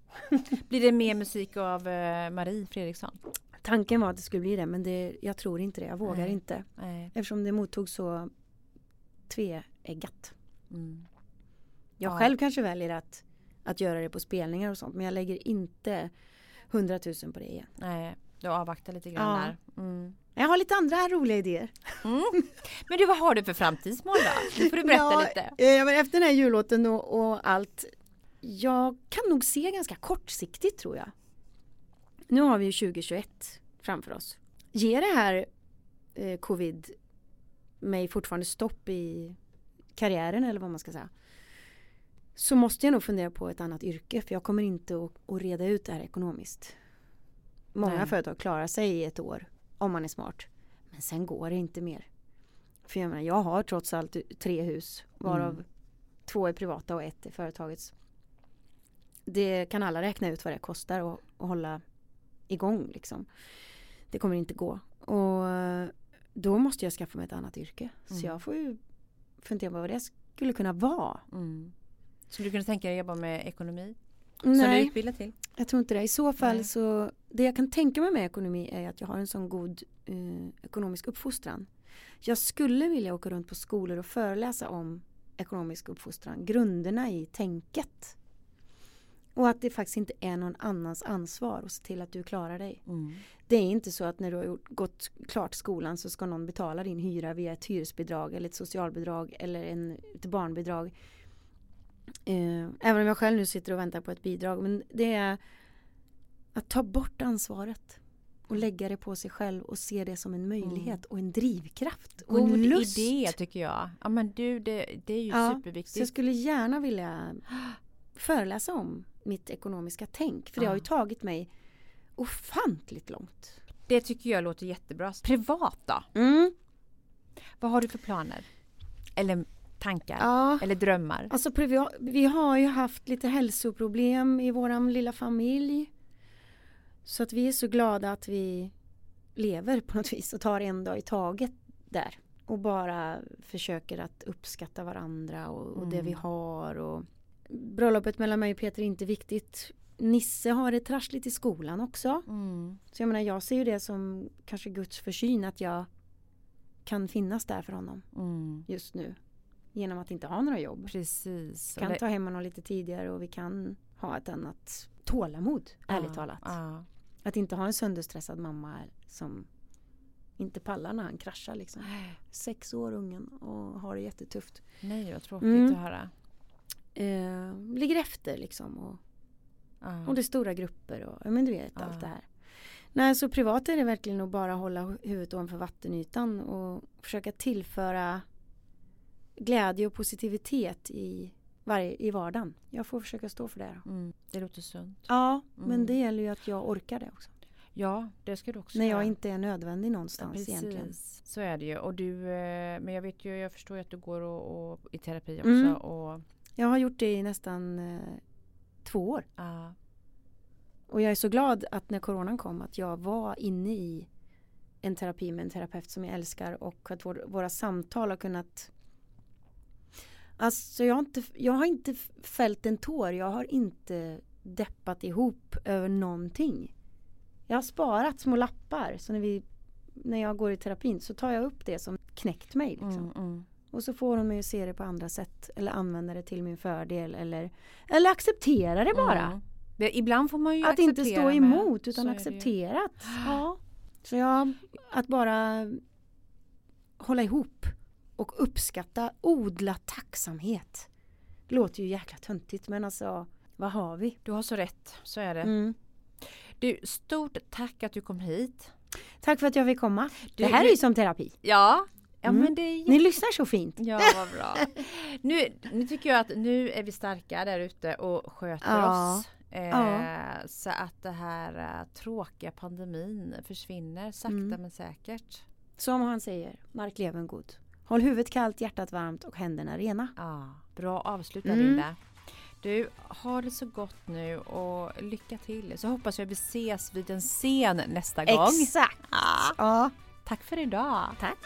Blir det mer musik av eh, Marie Fredriksson? Tanken var att det skulle bli det. Men det, jag tror inte det. Jag vågar Nej. inte. Nej. Eftersom det mottogs så tveeggat. Mm. Jag Ja. själv kanske väljer att, att göra det på spelningar och sånt. Men jag lägger inte hundratusen på det igen. Nej. Du avvaktar lite grann Ja. där. Mm. Jag har lite andra roliga idéer. Mm. Men du, vad har du för framtidsmål då? Nu får du berätta ja, lite. eh, men efter den här jullåten och, och allt. Jag kan nog se ganska kortsiktigt tror jag. Nu har vi ju 2021 framför oss. Ger det här eh, covid mig fortfarande stopp i karriären eller vad man ska säga. så måste jag nog fundera på ett annat yrke för jag kommer inte att, att reda ut det här ekonomiskt. Många Nej. företag klarar sig i ett år om man är smart. Men sen går det inte mer. För jag menar, jag har trots allt tre hus varav Mm. två är privata och ett är företagets. Det kan alla räkna ut vad det kostar att, att hålla igång liksom. Det kommer inte gå. Och eh, då måste jag skaffa mig ett annat yrke. Mm. Så jag får ju fundera på vad det skulle kunna vara. Mm. Skulle du kunna tänka dig att jobba med ekonomi? Som du Nej, utbildad till? jag tror inte det. I så fall Nej. så det jag kan tänka mig med ekonomi är att jag har en sån god eh, ekonomisk uppfostran. Jag skulle vilja åka runt på skolor och föreläsa om ekonomisk uppfostran, grunderna i tänket. Och att det faktiskt inte är någon annans ansvar att se till att du klarar dig. Mm. Det är inte så att när du har gjort, gått klart skolan så ska någon betala din hyra via ett hyresbidrag eller ett socialbidrag eller en, ett barnbidrag. Eh, även om jag själv nu sitter och väntar på ett bidrag. Men det är att ta bort ansvaret och lägga det på sig själv och se det som en möjlighet och en drivkraft och God en lust. idé tycker jag. Ja men du, det, det är ju Ja, Så jag superviktigt. skulle gärna vilja föreläsa om mitt ekonomiska tänk. För det har ju tagit mig ofantligt långt. Det tycker jag låter jättebra. Privat då? Mm. Vad har du för planer? Eller tankar? Ja. Eller drömmar? Alltså vi har ju haft lite hälsoproblem i våran lilla familj. Så att vi är så glada att vi lever på något vis och tar en dag i taget där. Och bara försöker att uppskatta varandra och, och det Mm. vi har. Och bröllopet mellan mig och Peter är inte viktigt. Nisse har det trassligt i skolan också. Mm. Så jag menar jag ser ju det som kanske Guds försyn att jag kan finnas där för honom Mm. just nu. Genom att inte ha några jobb Precis. kan Och det- ta hem honom lite tidigare och vi kan ha ett annat tålamod, ärligt Ja, talat. ja. Att inte ha en sönderstressad mamma som inte pallar när han kraschar liksom. Sex år ungen och har det jättetufft. Nej vad tråkigt Mm. att höra. Eh, ligger efter liksom och, Ja. och det är stora grupper och ja, men du vet Ja. allt det här. Nej, så privat är det verkligen att bara hålla hu- huvudet ovanför vattenytan och försöka tillföra glädje och positivitet i, varje, i vardagen. Jag får försöka stå för det. Mm. Det låter sunt. Ja, Mm. men det gäller ju att jag orkar det också. Ja, det ska du också När göra. jag inte är nödvändig någonstans Precis, egentligen. så är det ju. Och du, eh, men jag vet ju, jag förstår ju att du går och, och i terapi också. Mm. Och, Jag har gjort det i nästan eh, två år. ja, Och jag är så glad att när coronan kom att jag var inne i en terapi med en terapeut som jag älskar och att vår, våra samtal har kunnat Alltså jag har, inte, jag har inte fällt en tår, jag har inte deppat ihop över någonting. Jag har sparat små lappar så när, vi, när jag går i terapin så tar jag upp det som knäckt mig. Liksom. mm, mm. Och så får hon mig att se det på andra sätt eller använda det till min fördel eller, eller acceptera det bara. Mm. Det, ibland får man ju Att inte stå emot utan acceptera ja. Så jag, att bara hålla ihop och uppskatta, odla tacksamhet. Det låter ju jäkla töntigt men alltså, vad har vi? Du har så rätt, så är det. Mm. Du, stort tack att du kom hit. Tack för att jag fick komma. Du- det här du- är ju som terapi. Ja, ja Mm. men det är Ni lyssnar så fint. Ja, vad bra. Nu, nu tycker jag att nu är vi starka där ute och sköter Ja. oss. Eh, Ja. Så att det här eh, tråkiga pandemin försvinner sakta Mm. men säkert. Som han säger, Mark Levengood. Håll huvudet kallt, hjärtat varmt och händerna rena. Ja, bra avslutat Mm. Linda. Du, har det så gott nu och lycka till. Så hoppas jag vi ses vid en scen nästa gång. Exakt! Ja. Ja, Tack för idag. Tack.